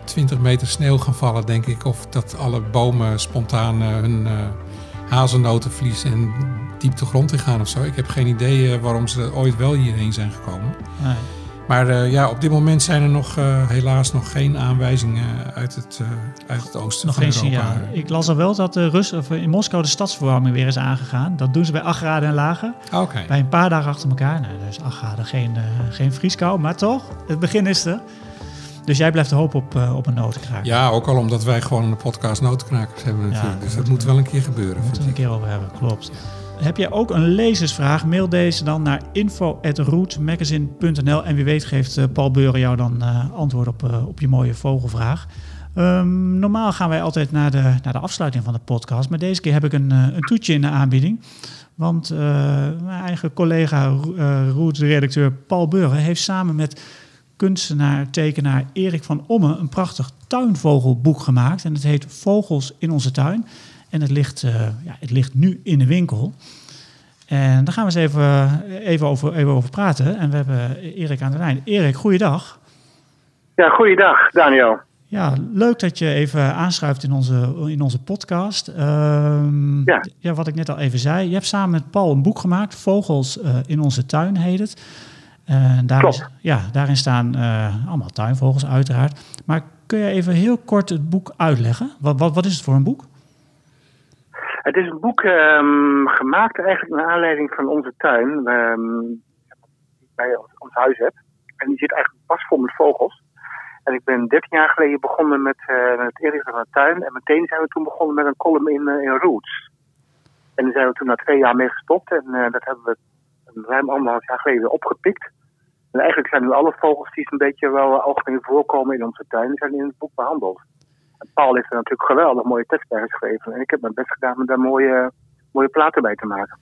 20 meter sneeuw gaan vallen, denk ik. Of dat alle bomen spontaan hun hazelnoten verliezen en diep de grond in gaan of zo. Ik heb geen idee waarom ze ooit wel hierheen zijn gekomen. Nee. Maar eh, ja, op dit moment zijn er nog eh, helaas nog geen aanwijzingen uit het, eh, uit het oosten Nog van geen Europa. signaal. Ik las al wel dat de Rus, of in Moskou de stadsverwarming weer is aangegaan. Dat doen ze bij 8 graden en lager. Oké. Bij een paar dagen achter elkaar. Nou, dus 8 graden, geen, geen vrieskou. Maar toch, het begin is er. Dus jij blijft hopen op, op een notenkraker. Ja, ook al omdat wij gewoon een podcast notenkrakers hebben natuurlijk. dat dus dat moet- wel een keer gebeuren. Daar moeten we een keer over hebben, klopt. Heb jij ook een lezersvraag? Mail deze dan naar info.rootmagazine.nl en wie weet geeft eh, Paul Beuren jou dan eh, antwoord op, eh, op je mooie vogelvraag. Ehm, normaal gaan wij altijd naar de, naar de afsluiting van de podcast, maar deze keer heb ik een, een toetje in de aanbieding. Want mijn eigen collega, uh, Roots-redacteur Paul Beuren, heeft samen met kunstenaar, tekenaar Erik van Omme een prachtig tuinvogelboek gemaakt. En het heet Vogels in onze tuin. En het ligt, eh, ja, het ligt nu in de winkel. En daar gaan we eens even, even, over, even over praten. En we hebben Erik aan de lijn. Erik, goeiedag. Ja, goeiedag, Daniel. Ja, leuk dat je even aanschuift in onze, in onze podcast. Ehm, Ja. wat ik net al even zei. Je hebt samen met Paul een boek gemaakt, Vogels eh, in onze tuin heet het. En daar Klopt. is- ja, daarin staan eh, allemaal tuinvogels uiteraard. Maar kun je even heel kort het boek uitleggen? Wat, wat, wat is het voor een boek? Het is een boek ehm, gemaakt eigenlijk naar aanleiding van onze tuin, ehm, die ik bij ons, ons huis heb. En die zit eigenlijk pas vol met vogels. En ik ben 13 jaar geleden begonnen met, eh, met het inrichten van een tuin. En meteen zijn we toen begonnen met een column in, eh, in Roots. En daar zijn we toen na twee jaar mee gestopt. En eh, dat hebben we ruim anderhalf jaar geleden opgepikt. En eigenlijk zijn nu alle vogels die een beetje wel algemeen voorkomen in onze tuin, zijn in het boek behandeld. Paul heeft er natuurlijk geweldig mooie tekst bij geschreven. En ik heb mijn best gedaan om daar mooie, mooie platen bij te maken.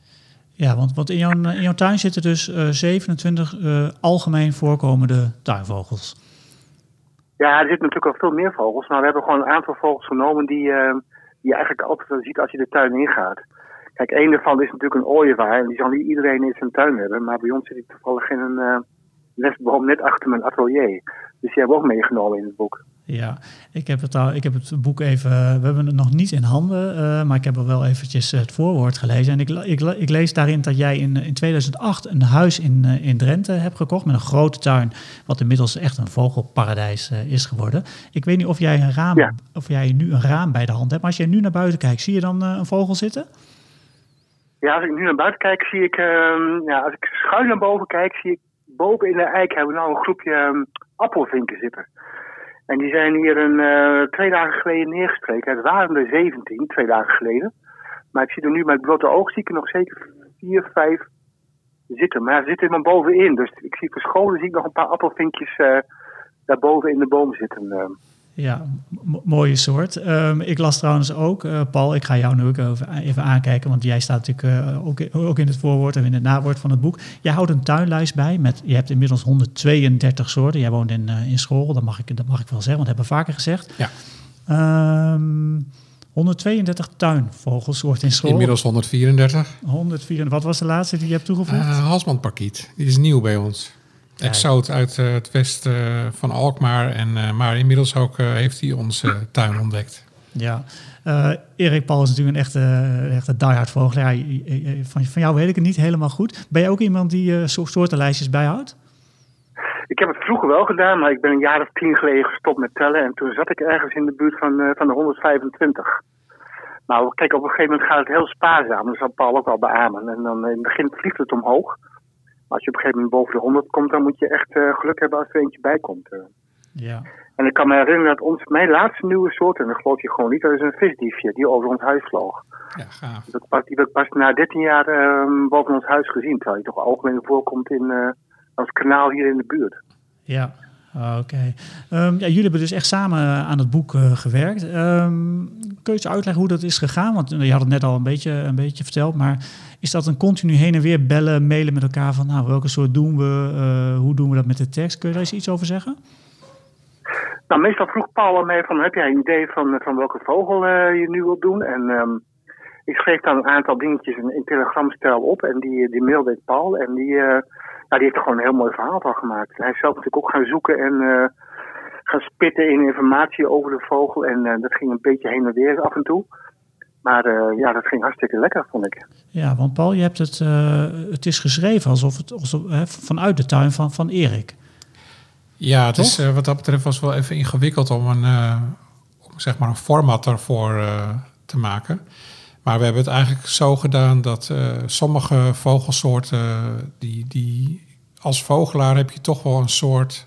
Ja, want, want in, jouw, in jouw tuin zitten dus eh, 27 eh, algemeen voorkomende tuinvogels. Ja, er zitten natuurlijk al veel meer vogels, maar we hebben gewoon een aantal vogels genomen die, eh, die je eigenlijk altijd wel ziet als je de tuin ingaat. Kijk, één daarvan is natuurlijk een ooievaar en die zal niet iedereen in zijn tuin hebben, maar bij ons zit hij toevallig in een eh nestboom net achter mijn atelier. Dus die hebben we ook meegenomen in het boek. Ja, ik heb het, al, ik heb het boek even, we hebben het nog niet in handen, eh, maar ik heb er wel eventjes het voorwoord gelezen. En ik, ik, ik lees daarin dat jij in, in 2008 een huis in, eh, in Drenthe hebt gekocht met een grote tuin, wat inmiddels echt een vogelparadijs eh, is geworden. Ik weet niet of jij, een raam, Ja. of jij nu een raam bij de hand hebt, maar als jij nu naar buiten kijkt, zie je dan eh, een vogel zitten? Ja, als ik nu naar buiten kijk, zie ik, ehm, ja, als ik schuin naar boven kijk, zie ik boven in de eik hebben we nou een groepje ehm, appelvinken zitten. En die zijn hier een, eh, twee dagen geleden neergestreken. Het waren er 17, twee dagen geleden. Maar ik zie er nu met blote oog zie ik nog zeker vier, vijf zitten. Maar ze zitten maar bovenin. Dus ik zie verscholen zie ik nog een paar appelvinkjes eh daarboven in de boom zitten. Ja, mooie soort. Ehm, ik las trouwens ook, eh, Paul, ik ga jou nu ook even, aankijken, want jij staat natuurlijk eh, ook, ook in het voorwoord en in het nawoord van het boek. Jij houdt een tuinlijst bij met, je hebt inmiddels 132 soorten. Jij woont in, eh, in School, dat mag, ik, dat mag ik wel zeggen, want dat hebben we vaker gezegd. Ja. Ehm, 132 tuinvogelsoorten in School. Inmiddels 134. 104, wat was de laatste die je hebt toegevoegd? Uh, Halsbandparkiet, die is nieuw bij ons. Exoot uit eh, het westen eh, van Alkmaar. En, eh, maar inmiddels ook heeft hij onze tuin ontdekt. Ja, Eh, Erik Paul is natuurlijk een echte, echte diehard vogelaar. Ja, je- je- van, van jou weet ik het niet helemaal goed. Ben jij ook iemand die eh, soortenlijstjes bijhoudt? Ik heb het vroeger wel gedaan, maar ik ben een jaar of tien geleden gestopt met tellen. En toen zat ik ergens in de buurt van, eh, van de 125. Nou, kijk, op een gegeven moment gaat het heel spaarzaam. Dat zal Paul ook wel beamen. En dan in het begin vliegt het omhoog. Als je op een gegeven moment boven de 100 komt, dan moet je echt eh, geluk hebben als er eentje bij komt. eh. Ja. En ik kan me herinneren dat ons, mijn laatste nieuwe soort, en dat geloof je gewoon niet, dat is een visdiefje die over ons huis vloog. Ja, gaaf. Ik pas, die heb ik pas na 13 jaar eh, boven ons huis gezien, terwijl je toch algemeen voorkomt in eh als kanaal hier in de buurt. Ja, oké. Ehm, ja, jullie hebben dus echt samen aan het boek gewerkt. Ehm, kun je eens uitleggen hoe dat is gegaan? Want je had het net al een beetje, een beetje verteld, maar is dat een continu heen en weer bellen, mailen met elkaar van nou, welke soort doen we, eh, hoe doen we dat met de tekst? Kun je daar eens iets over zeggen? Nou, meestal vroeg Paul mee van, heb jij een idee van, van welke vogel eh, je nu wilt doen? En ehm, ik schreef dan een aantal dingetjes in, in telegramstijl op en die, die mailde ik Paul. En die, eh, nou, die heeft er gewoon een heel mooi verhaal van gemaakt. Hij is zelf natuurlijk ook gaan zoeken en gaan spitten in informatie over de vogel. En dat ging een beetje heen en weer af en toe. Maar eh, ja, dat ging hartstikke lekker, vond ik. Ja, want Paul, je hebt het, eh, het is geschreven alsof het alsof, hè, vanuit de tuin van, van Erik. Ja, het Toch? is, eh, wat dat betreft was wel even ingewikkeld om een, eh, om, zeg maar een format ervoor eh, te maken. Maar we hebben het eigenlijk zo gedaan dat eh, sommige vogelsoorten, die, die als vogelaar heb je toch wel een soort.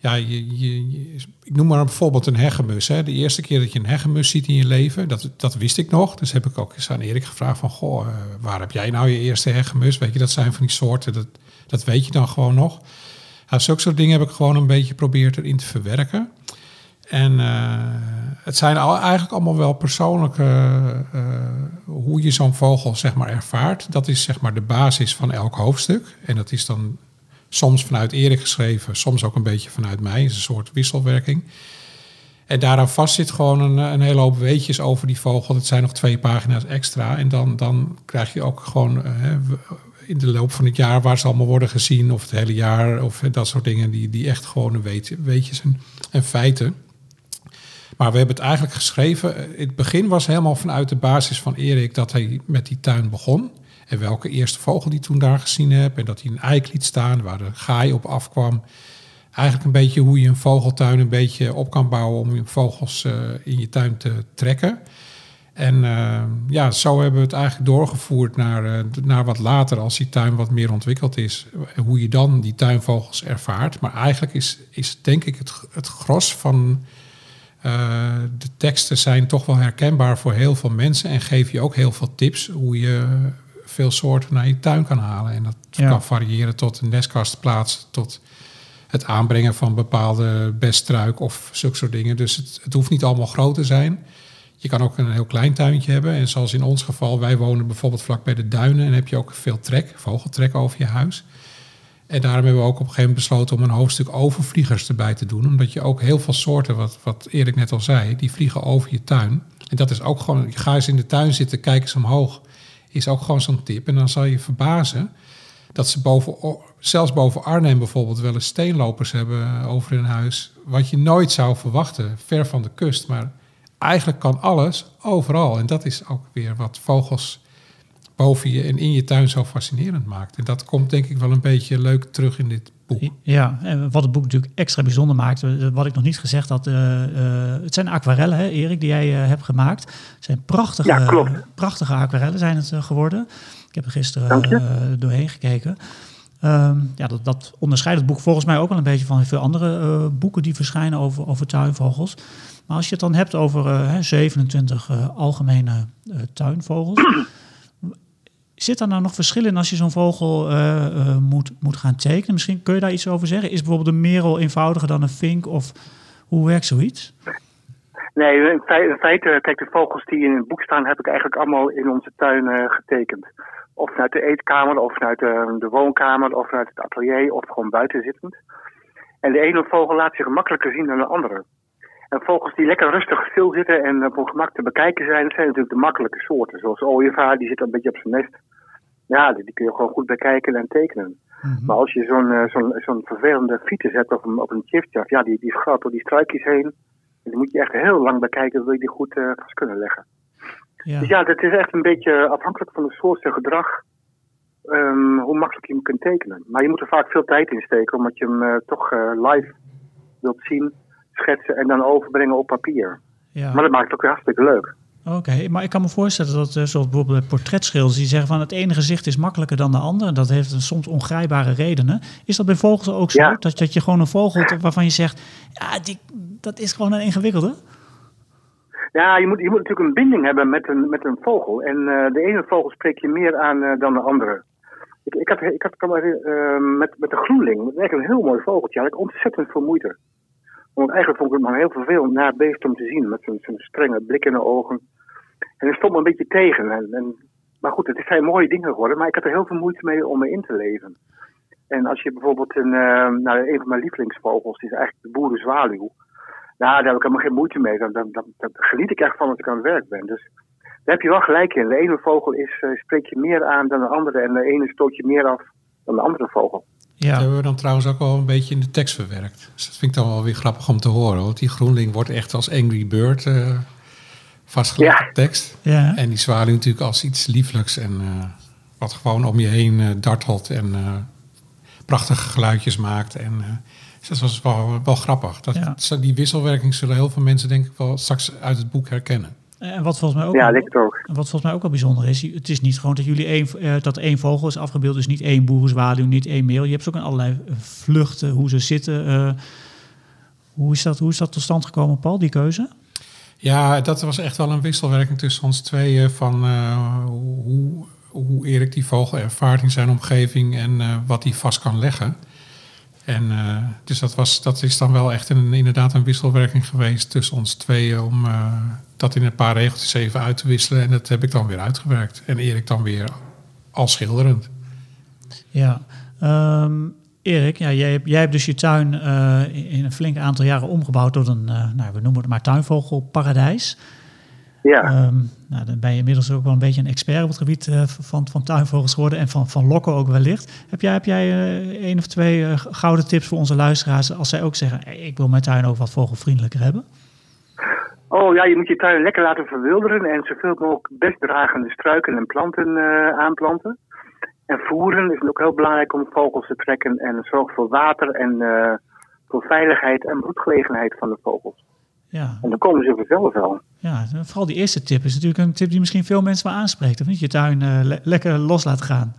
Ja, je, ik noem maar bijvoorbeeld een hegemus. Hè. De eerste keer dat je een hegemus ziet in je leven, dat, dat wist ik nog. Dus heb ik ook eens aan Erik gevraagd van, goh, eh, waar heb jij nou je eerste hegemus? Weet je, dat zijn van die soorten, dat, dat weet je dan gewoon nog. Ja, zulke soort dingen heb ik gewoon een beetje geprobeerd erin te verwerken. En eh, het zijn eigenlijk allemaal wel persoonlijke, eh, hoe je zo'n vogel zeg maar ervaart. Dat is zeg maar de basis van elk hoofdstuk. En dat is dan soms vanuit Erik geschreven, soms ook een beetje vanuit mij. Het is een soort wisselwerking. En daaraan vast zit gewoon een, een hele hoop weetjes over die vogel. Dat zijn nog twee pagina's extra. En dan, dan krijg je ook gewoon eh, in de loop van het jaar waar ze allemaal worden gezien, of het hele jaar, of dat soort dingen, die, die echt gewoon weet, weetjes en, en feiten. Maar we hebben het eigenlijk geschreven. Het begin was helemaal vanuit de basis van Erik dat hij met die tuin begon. En welke eerste vogel die toen daar gezien heb. En dat hij een eik liet staan waar de gaai op afkwam. Eigenlijk een beetje hoe je een vogeltuin een beetje op kan bouwen om je vogels eh, in je tuin te trekken. En eh, ja, zo hebben we het eigenlijk doorgevoerd naar, eh, naar wat later, als die tuin wat meer ontwikkeld is. Hoe je dan die tuinvogels ervaart. Maar eigenlijk is, is denk ik het, het gros van de teksten zijn toch wel herkenbaar voor heel veel mensen en geven je ook heel veel tips hoe je veel soorten naar je tuin kan halen. En dat Ja. kan variëren tot een nestkast plaatsen, tot het aanbrengen van bepaalde beststruik of zulke soort dingen. Dus het, het hoeft niet allemaal groot te zijn. Je kan ook een heel klein tuintje hebben. En zoals in ons geval, wij wonen bijvoorbeeld vlak bij de duinen en heb je ook veel trek, vogeltrek over je huis. En daarom hebben we ook op een gegeven moment besloten om een hoofdstuk overvliegers erbij te doen. Omdat je ook heel veel soorten, wat, wat Erik net al zei, die vliegen over je tuin. En dat is ook gewoon, ga eens in de tuin zitten, kijk eens omhoog. Is ook gewoon zo'n tip. En dan zal je verbazen dat ze boven, zelfs boven Arnhem bijvoorbeeld wel eens steenlopers hebben over hun huis. Wat je nooit zou verwachten, ver van de kust. Maar eigenlijk kan alles overal. En dat is ook weer wat vogels boven je en in je tuin zo fascinerend maakt. En dat komt denk ik wel een beetje leuk terug in dit boek. Ja, en wat het boek natuurlijk extra bijzonder maakt, eh, wat ik nog niet gezegd had, eh, eh, het zijn aquarellen, hè, Erik, die jij hebt gemaakt. Het zijn prachtige, Ja, klopt. prachtige aquarellen zijn het geworden. Ik heb er gisteren eh, doorheen gekeken. Ehm, ja, dat, dat onderscheidt het boek volgens mij ook wel een beetje van veel andere eh, boeken die verschijnen over, over tuinvogels. Maar als je het dan hebt over eh, hè, 27 eh, algemene eh, tuinvogels. Zit daar nou nog verschil in als je zo'n vogel eh, eh, moet, moet gaan tekenen? Misschien kun je daar iets over zeggen. Is bijvoorbeeld een merel eenvoudiger dan een vink? Of hoe werkt zoiets? Nee, in fei- in feite, kijk, de vogels die in het boek staan, heb ik eigenlijk allemaal in onze tuin eh, getekend. Of vanuit de eetkamer, of vanuit de, de woonkamer, of vanuit het atelier, of gewoon buiten zittend. En de ene vogel laat zich makkelijker zien dan de andere. En vogels die lekker rustig stil zitten en op hun gemak te bekijken zijn, dat zijn natuurlijk de makkelijke soorten. Zoals ooievaar, die zit een beetje op zijn nest. Ja, die, die kun je gewoon goed bekijken en tekenen. Maar als je zo'n eh, zo'n zo'n vervelende fiets hebt of een, op een chiftjaf, ja, die, die gaat door die struikjes heen. En die moet je echt heel lang bekijken, wil je die goed eh, vast kunnen leggen. Ja. Dus ja, dat is echt een beetje afhankelijk van de soort en gedrag. ehm, hoe makkelijk je hem kunt tekenen. Maar je moet er vaak veel tijd in steken, omdat je hem eh, toch eh, live wilt zien, schetsen en dan overbrengen op papier. ja. Maar dat maakt het ook weer hartstikke leuk. Oké, maar ik kan me voorstellen dat, eh, zoals bijvoorbeeld bij portretschilders, die zeggen van het ene gezicht is makkelijker dan de andere. Dat heeft een soms ongrijpbare redenen. Is dat bij vogels ook zo? Ja. Dat, dat je gewoon een vogel waarvan je zegt, ja, die, dat is gewoon een ingewikkelde? Ja, je moet, je moet natuurlijk een binding hebben met een, met een vogel. En eh, de ene vogel spreekt je meer aan eh, dan de andere. Ik, ik had, ik had eh, met, met de groenling, dat is een heel mooi vogeltje. Had ik ontzettend veel moeite. Want eigenlijk vond ik het maar heel vervelend naar beest om te zien. Met zo'n strenge blik in de ogen. En het stond me een beetje tegen. En, en, maar goed, het zijn mooie dingen geworden. Maar ik had er heel veel moeite mee om me in te leven. En als je bijvoorbeeld een, eh, nou, een van mijn lievelingsvogels, die is eigenlijk de boerenzwaluw. Nou, daar heb ik helemaal geen moeite mee. Dan, dan, dan, geniet ik echt van als ik aan het werk ben. Dus daar heb je wel gelijk in. De ene vogel is, eh, spreekt je meer aan dan de andere. En de ene stoot je meer af dan de andere vogel. Dat Ja, hebben we dan trouwens ook wel een beetje in de tekst verwerkt. Dus dat vind ik dan wel weer grappig om te horen. Want die groenling wordt echt als Angry Bird eh vastgelegd Ja. op tekst. ja. En die zwaluw natuurlijk als iets lieflijks en eh, wat gewoon om je heen eh, dartelt en eh, prachtige geluidjes maakt. En eh, dus dat was wel, wel grappig. Dat, Ja. Die wisselwerking zullen heel veel mensen denk ik wel straks uit het boek herkennen. En wat volgens mij ook, Ja, ook. wat volgens mij ook wel bijzonder is, het is niet gewoon dat jullie één, eh, dat één vogel is afgebeeld, dus niet één boerenzwaluw, niet één meel. Je hebt ze ook in allerlei eh, vluchten, hoe ze zitten. eh, hoe, is dat, hoe is dat tot stand gekomen, Paul, die keuze? Ja, dat was echt wel een wisselwerking tussen ons tweeën van eh, hoe, hoe Erik die vogel ervaart in zijn omgeving en eh, wat hij vast kan leggen. En eh, dus dat, was, dat is dan wel echt een, inderdaad een wisselwerking geweest tussen ons tweeën om eh, dat in een paar regeltjes even uit te wisselen. En dat heb ik dan weer uitgewerkt. En Erik dan weer al schilderend. Ja. Ehm, Erik, ja, jij, hebt- jij hebt dus je tuin eh, in een flink aantal jaren omgebouwd tot een, nou, we noemen het maar tuinvogelparadijs. Ja. Ehm, nou, dan ben je inmiddels ook wel een beetje een expert op het gebied eh, van, van tuinvogels geworden en van, van lokken ook wellicht. Heb jij, heb jij eh, één of twee eh, gouden tips voor onze luisteraars als zij ook zeggen, "Hey, ik wil mijn tuin ook wat vogelvriendelijker hebben? Oh ja, je moet je tuin lekker laten verwilderen en zoveel mogelijk bestdragende struiken en planten aanplanten. En voeren is ook heel belangrijk om vogels te trekken en zorg voor water en voor veiligheid en broedgelegenheid van de vogels. Ja, En dan komen ze vanzelf wel. ja, vooral die eerste tip is natuurlijk een tip die misschien veel mensen wel aanspreekt. Of niet? Je tuin eh, le- lekker los laten gaan.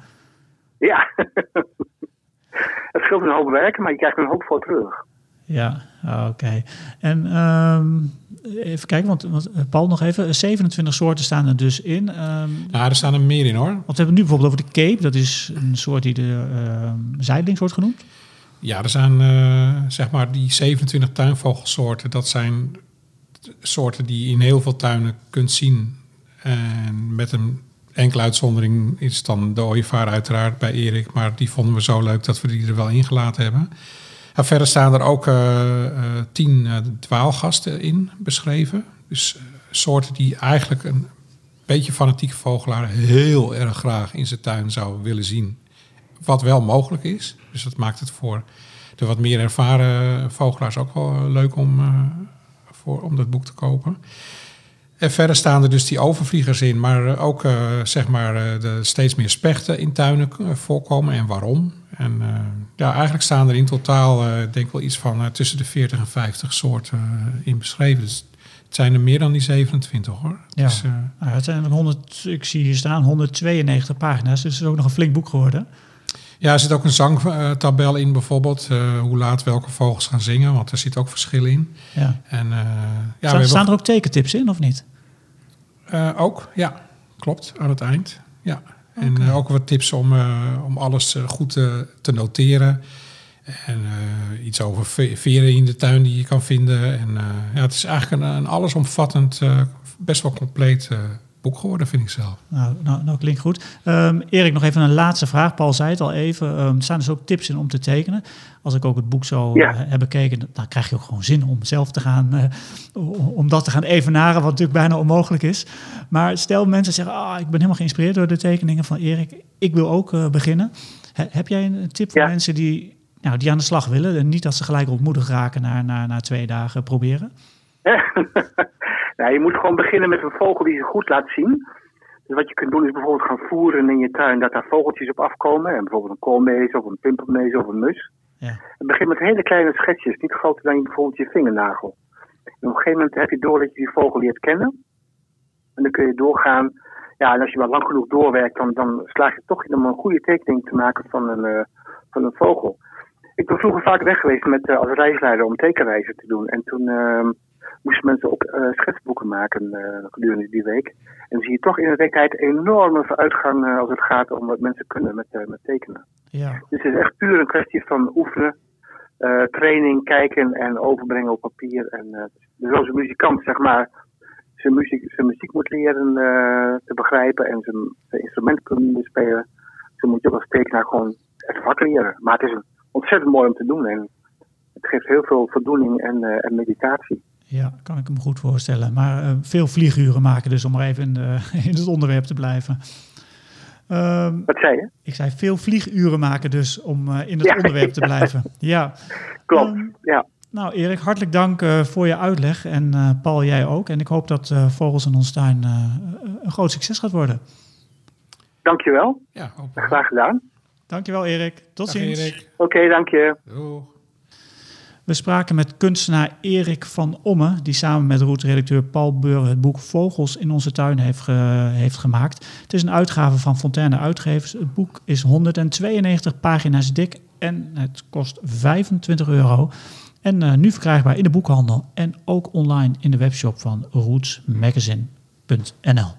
Ja, het scheelt een hoop werken, maar je krijgt er een hoop voor terug. Ja, oké. En ehm, even kijken, want, want eh, Paul nog even. 27 soorten staan er dus in. Ehm, Nou, er staan er meer in hoor. want we hebben het nu bijvoorbeeld over de cape. Dat is een soort die de ehm zijdelings wordt genoemd. Ja, er zijn eh, zeg maar die 27 tuinvogelsoorten. Dat zijn soorten die je in heel veel tuinen kunt zien. En met een enkele uitzondering is dan de ooievaar uiteraard bij Erik. Maar die vonden we zo leuk dat we die er wel ingelaten hebben. En verder staan er ook eh, tien eh, dwaalgasten in beschreven. Dus soorten die eigenlijk een beetje fanatieke vogelaar heel erg graag in zijn tuin zou willen zien. Wat wel mogelijk is. Dus dat maakt het voor de wat meer ervaren vogelaars ook wel eh, leuk om, eh, voor, om dat boek te kopen. En verder staan er dus die overvliegers in, maar eh, ook zeg maar de steeds meer spechten in tuinen voorkomen en waarom. En ja, eigenlijk staan er in totaal, denk ik wel iets van tussen de 40 en 50 soorten in beschreven. Dus het zijn er meer dan die 27 hoor. Ja. Dus, Nou, het zijn er 100, ik zie hier staan 192 pagina's. Dus het is ook nog een flink boek geworden. Ja, er zit ook een zangtabel in bijvoorbeeld. eh, hoe laat welke vogels gaan zingen, want er zit ook verschil in. Ja. En, eh, ja, Staan, staan er ook tekentips in of niet? Eh, ook, ja, klopt, aan het eind. Ja. En eh, ook wat tips om, om alles goed te, te noteren. En iets over ve- veren in de tuin die je kan vinden. En ja, het is eigenlijk een, een allesomvattend, best wel compleet boek geworden, vind ik zelf. Nou, nou, nou klinkt goed. Ehm, Erik, nog even een laatste vraag. Paul zei het al even. Ehm, er staan dus ook tips in om te tekenen. Als ik ook het boek zo Ja. eh, heb bekeken, dan krijg je ook gewoon zin om zelf te gaan, eh, om dat te gaan evenaren, wat natuurlijk bijna onmogelijk is. Maar stel mensen zeggen, ah, ik ben helemaal geïnspireerd door de tekeningen van Erik. Ik wil ook eh, beginnen. He- heb jij een tip voor Ja. mensen die, nou, die aan de slag willen en niet dat ze gelijk ontmoedigd raken na, na, na twee dagen proberen? nou, je moet gewoon beginnen met een vogel die zich goed laat zien. Dus wat je kunt doen is bijvoorbeeld gaan voeren in je tuin dat daar vogeltjes op afkomen. En bijvoorbeeld een koolmees of een pimpelmees of een mus. Ja. En begin met hele kleine schetsjes, niet groter dan bijvoorbeeld je vingernagel. En op een gegeven moment heb je door dat je die vogel leert kennen. En dan kun je doorgaan. Ja, en als je maar lang genoeg doorwerkt, dan, dan slaag je toch in om een goede tekening te maken van een, eh, van een vogel. Ik ben vroeger vaak weg geweest met, eh, als reisleider om tekenreizen te doen. En toen ehm, moesten mensen ook eh, schetsboeken maken eh, gedurende die week. En dan zie je toch in de werkelijkheid enorme vooruitgang eh, als het gaat om wat mensen kunnen met, met tekenen. Ja, Dus het is echt puur een kwestie van oefenen, training, kijken en overbrengen op papier. En dus als een muzikant, zeg maar, zijn muziek, zijn muziek moet leren te begrijpen en zijn, zijn instrument kunnen bespelen, zo moet je als tekenaar gewoon het vak leren. Maar het is ontzettend mooi om te doen en het geeft heel veel voldoening en, en meditatie. Ja, kan ik me goed voorstellen. Maar eh, veel vlieguren maken dus, om maar even in, de, in het onderwerp te blijven. Ehm, Wat zei je? ik zei veel vlieguren maken dus, om eh, in het Ja, onderwerp te blijven. Ja. Klopt, Ehm, ja. Nou Erik, hartelijk dank eh, voor je uitleg. En eh, Paul, jij ook. En ik hoop dat eh, Vogels in ons tuin eh, een groot succes gaat worden. Dankjewel, Ja, graag gedaan. Dankjewel Erik. Tot Dag, ziens. Oké, dank je. Doeg. We spraken met kunstenaar Erik van Omme, die samen met route-redacteur Paul Beuren het boek Vogels in onze tuin heeft, heeft gemaakt. Het is een uitgave van Fontaine Uitgevers. Het boek is 192 pagina's dik en het kost 25 euro. En eh, nu verkrijgbaar in de boekhandel en ook online in de webshop van rootsmagazine.nl.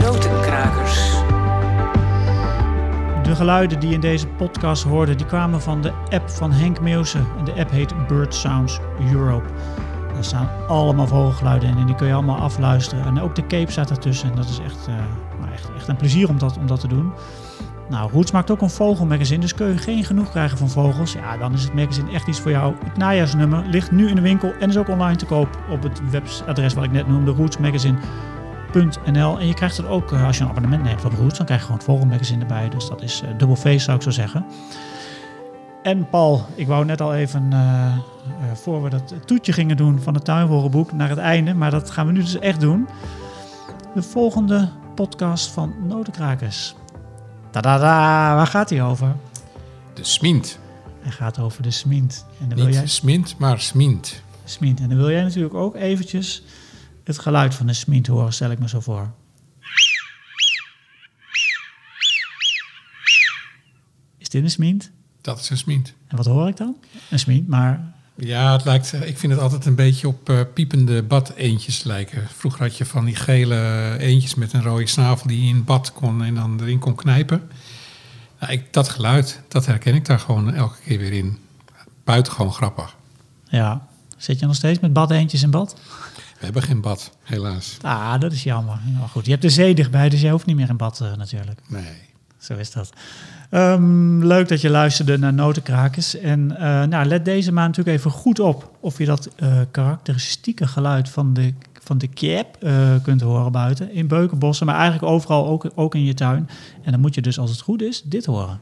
Notenkrakers. De geluiden die je in deze podcast hoorde, die kwamen van de app van Henk Meeuwse. En de app heet Bird Sounds Europe. Daar staan allemaal vogelgeluiden in en die kun je allemaal afluisteren. En ook de Cape staat ertussen. En dat is echt, eh, nou, echt, echt een plezier om dat, om dat te doen. Nou, Roots maakt ook een vogelmagazine, dus kun je geen genoeg krijgen van vogels. Ja, dan is het magazine echt iets voor jou. Het najaarsnummer ligt nu in de winkel en is ook online te koop op het webadres wat ik net noemde, rootsmagazine.nl. En je krijgt er ook, eh, als je een abonnement neemt op Roots, dan krijg je gewoon het vogelmagazine erbij. Dus dat is eh, dubbel feest, zou ik zo zeggen. En Paul, ik wou net al even, eh, voor we dat toetje gingen doen van het tuinvogelboek, naar het einde. Maar dat gaan we nu dus echt doen. De volgende podcast van Notenkrakers. Tadada, waar gaat hij over? De smint. Hij gaat over de smint. En dan wil Niet jij, smint, maar smint. smint. En dan wil jij natuurlijk ook eventjes het geluid van de smint horen, stel ik me zo voor. Is dit een smint? Dat is een smint. En wat hoor ik dan? Een smint, maar Ja, het lijkt, ik vind het altijd een beetje op eh, piepende bad-eendjes lijken. Vroeger had je van die gele eendjes met een rode snavel die je in bad kon en dan erin kon knijpen. Nou, ik, dat geluid, dat herken ik daar gewoon elke keer weer in. Buitengewoon grappig. Ja. Zit je nog steeds met badeentjes in bad? We hebben geen bad, helaas. Ah, dat is jammer. Maar goed, je hebt de zee dichtbij, dus jij hoeft niet meer in bad eh, natuurlijk. Nee. Zo is dat. Ehm, leuk dat je luisterde naar Notenkrakers. En eh, nou, let deze maand natuurlijk even goed op of je dat eh, karakteristieke geluid van de, van de eh, kunt horen buiten. In beukenbossen, maar eigenlijk overal ook, ook in je tuin. En dan moet je dus, als het goed is, dit horen.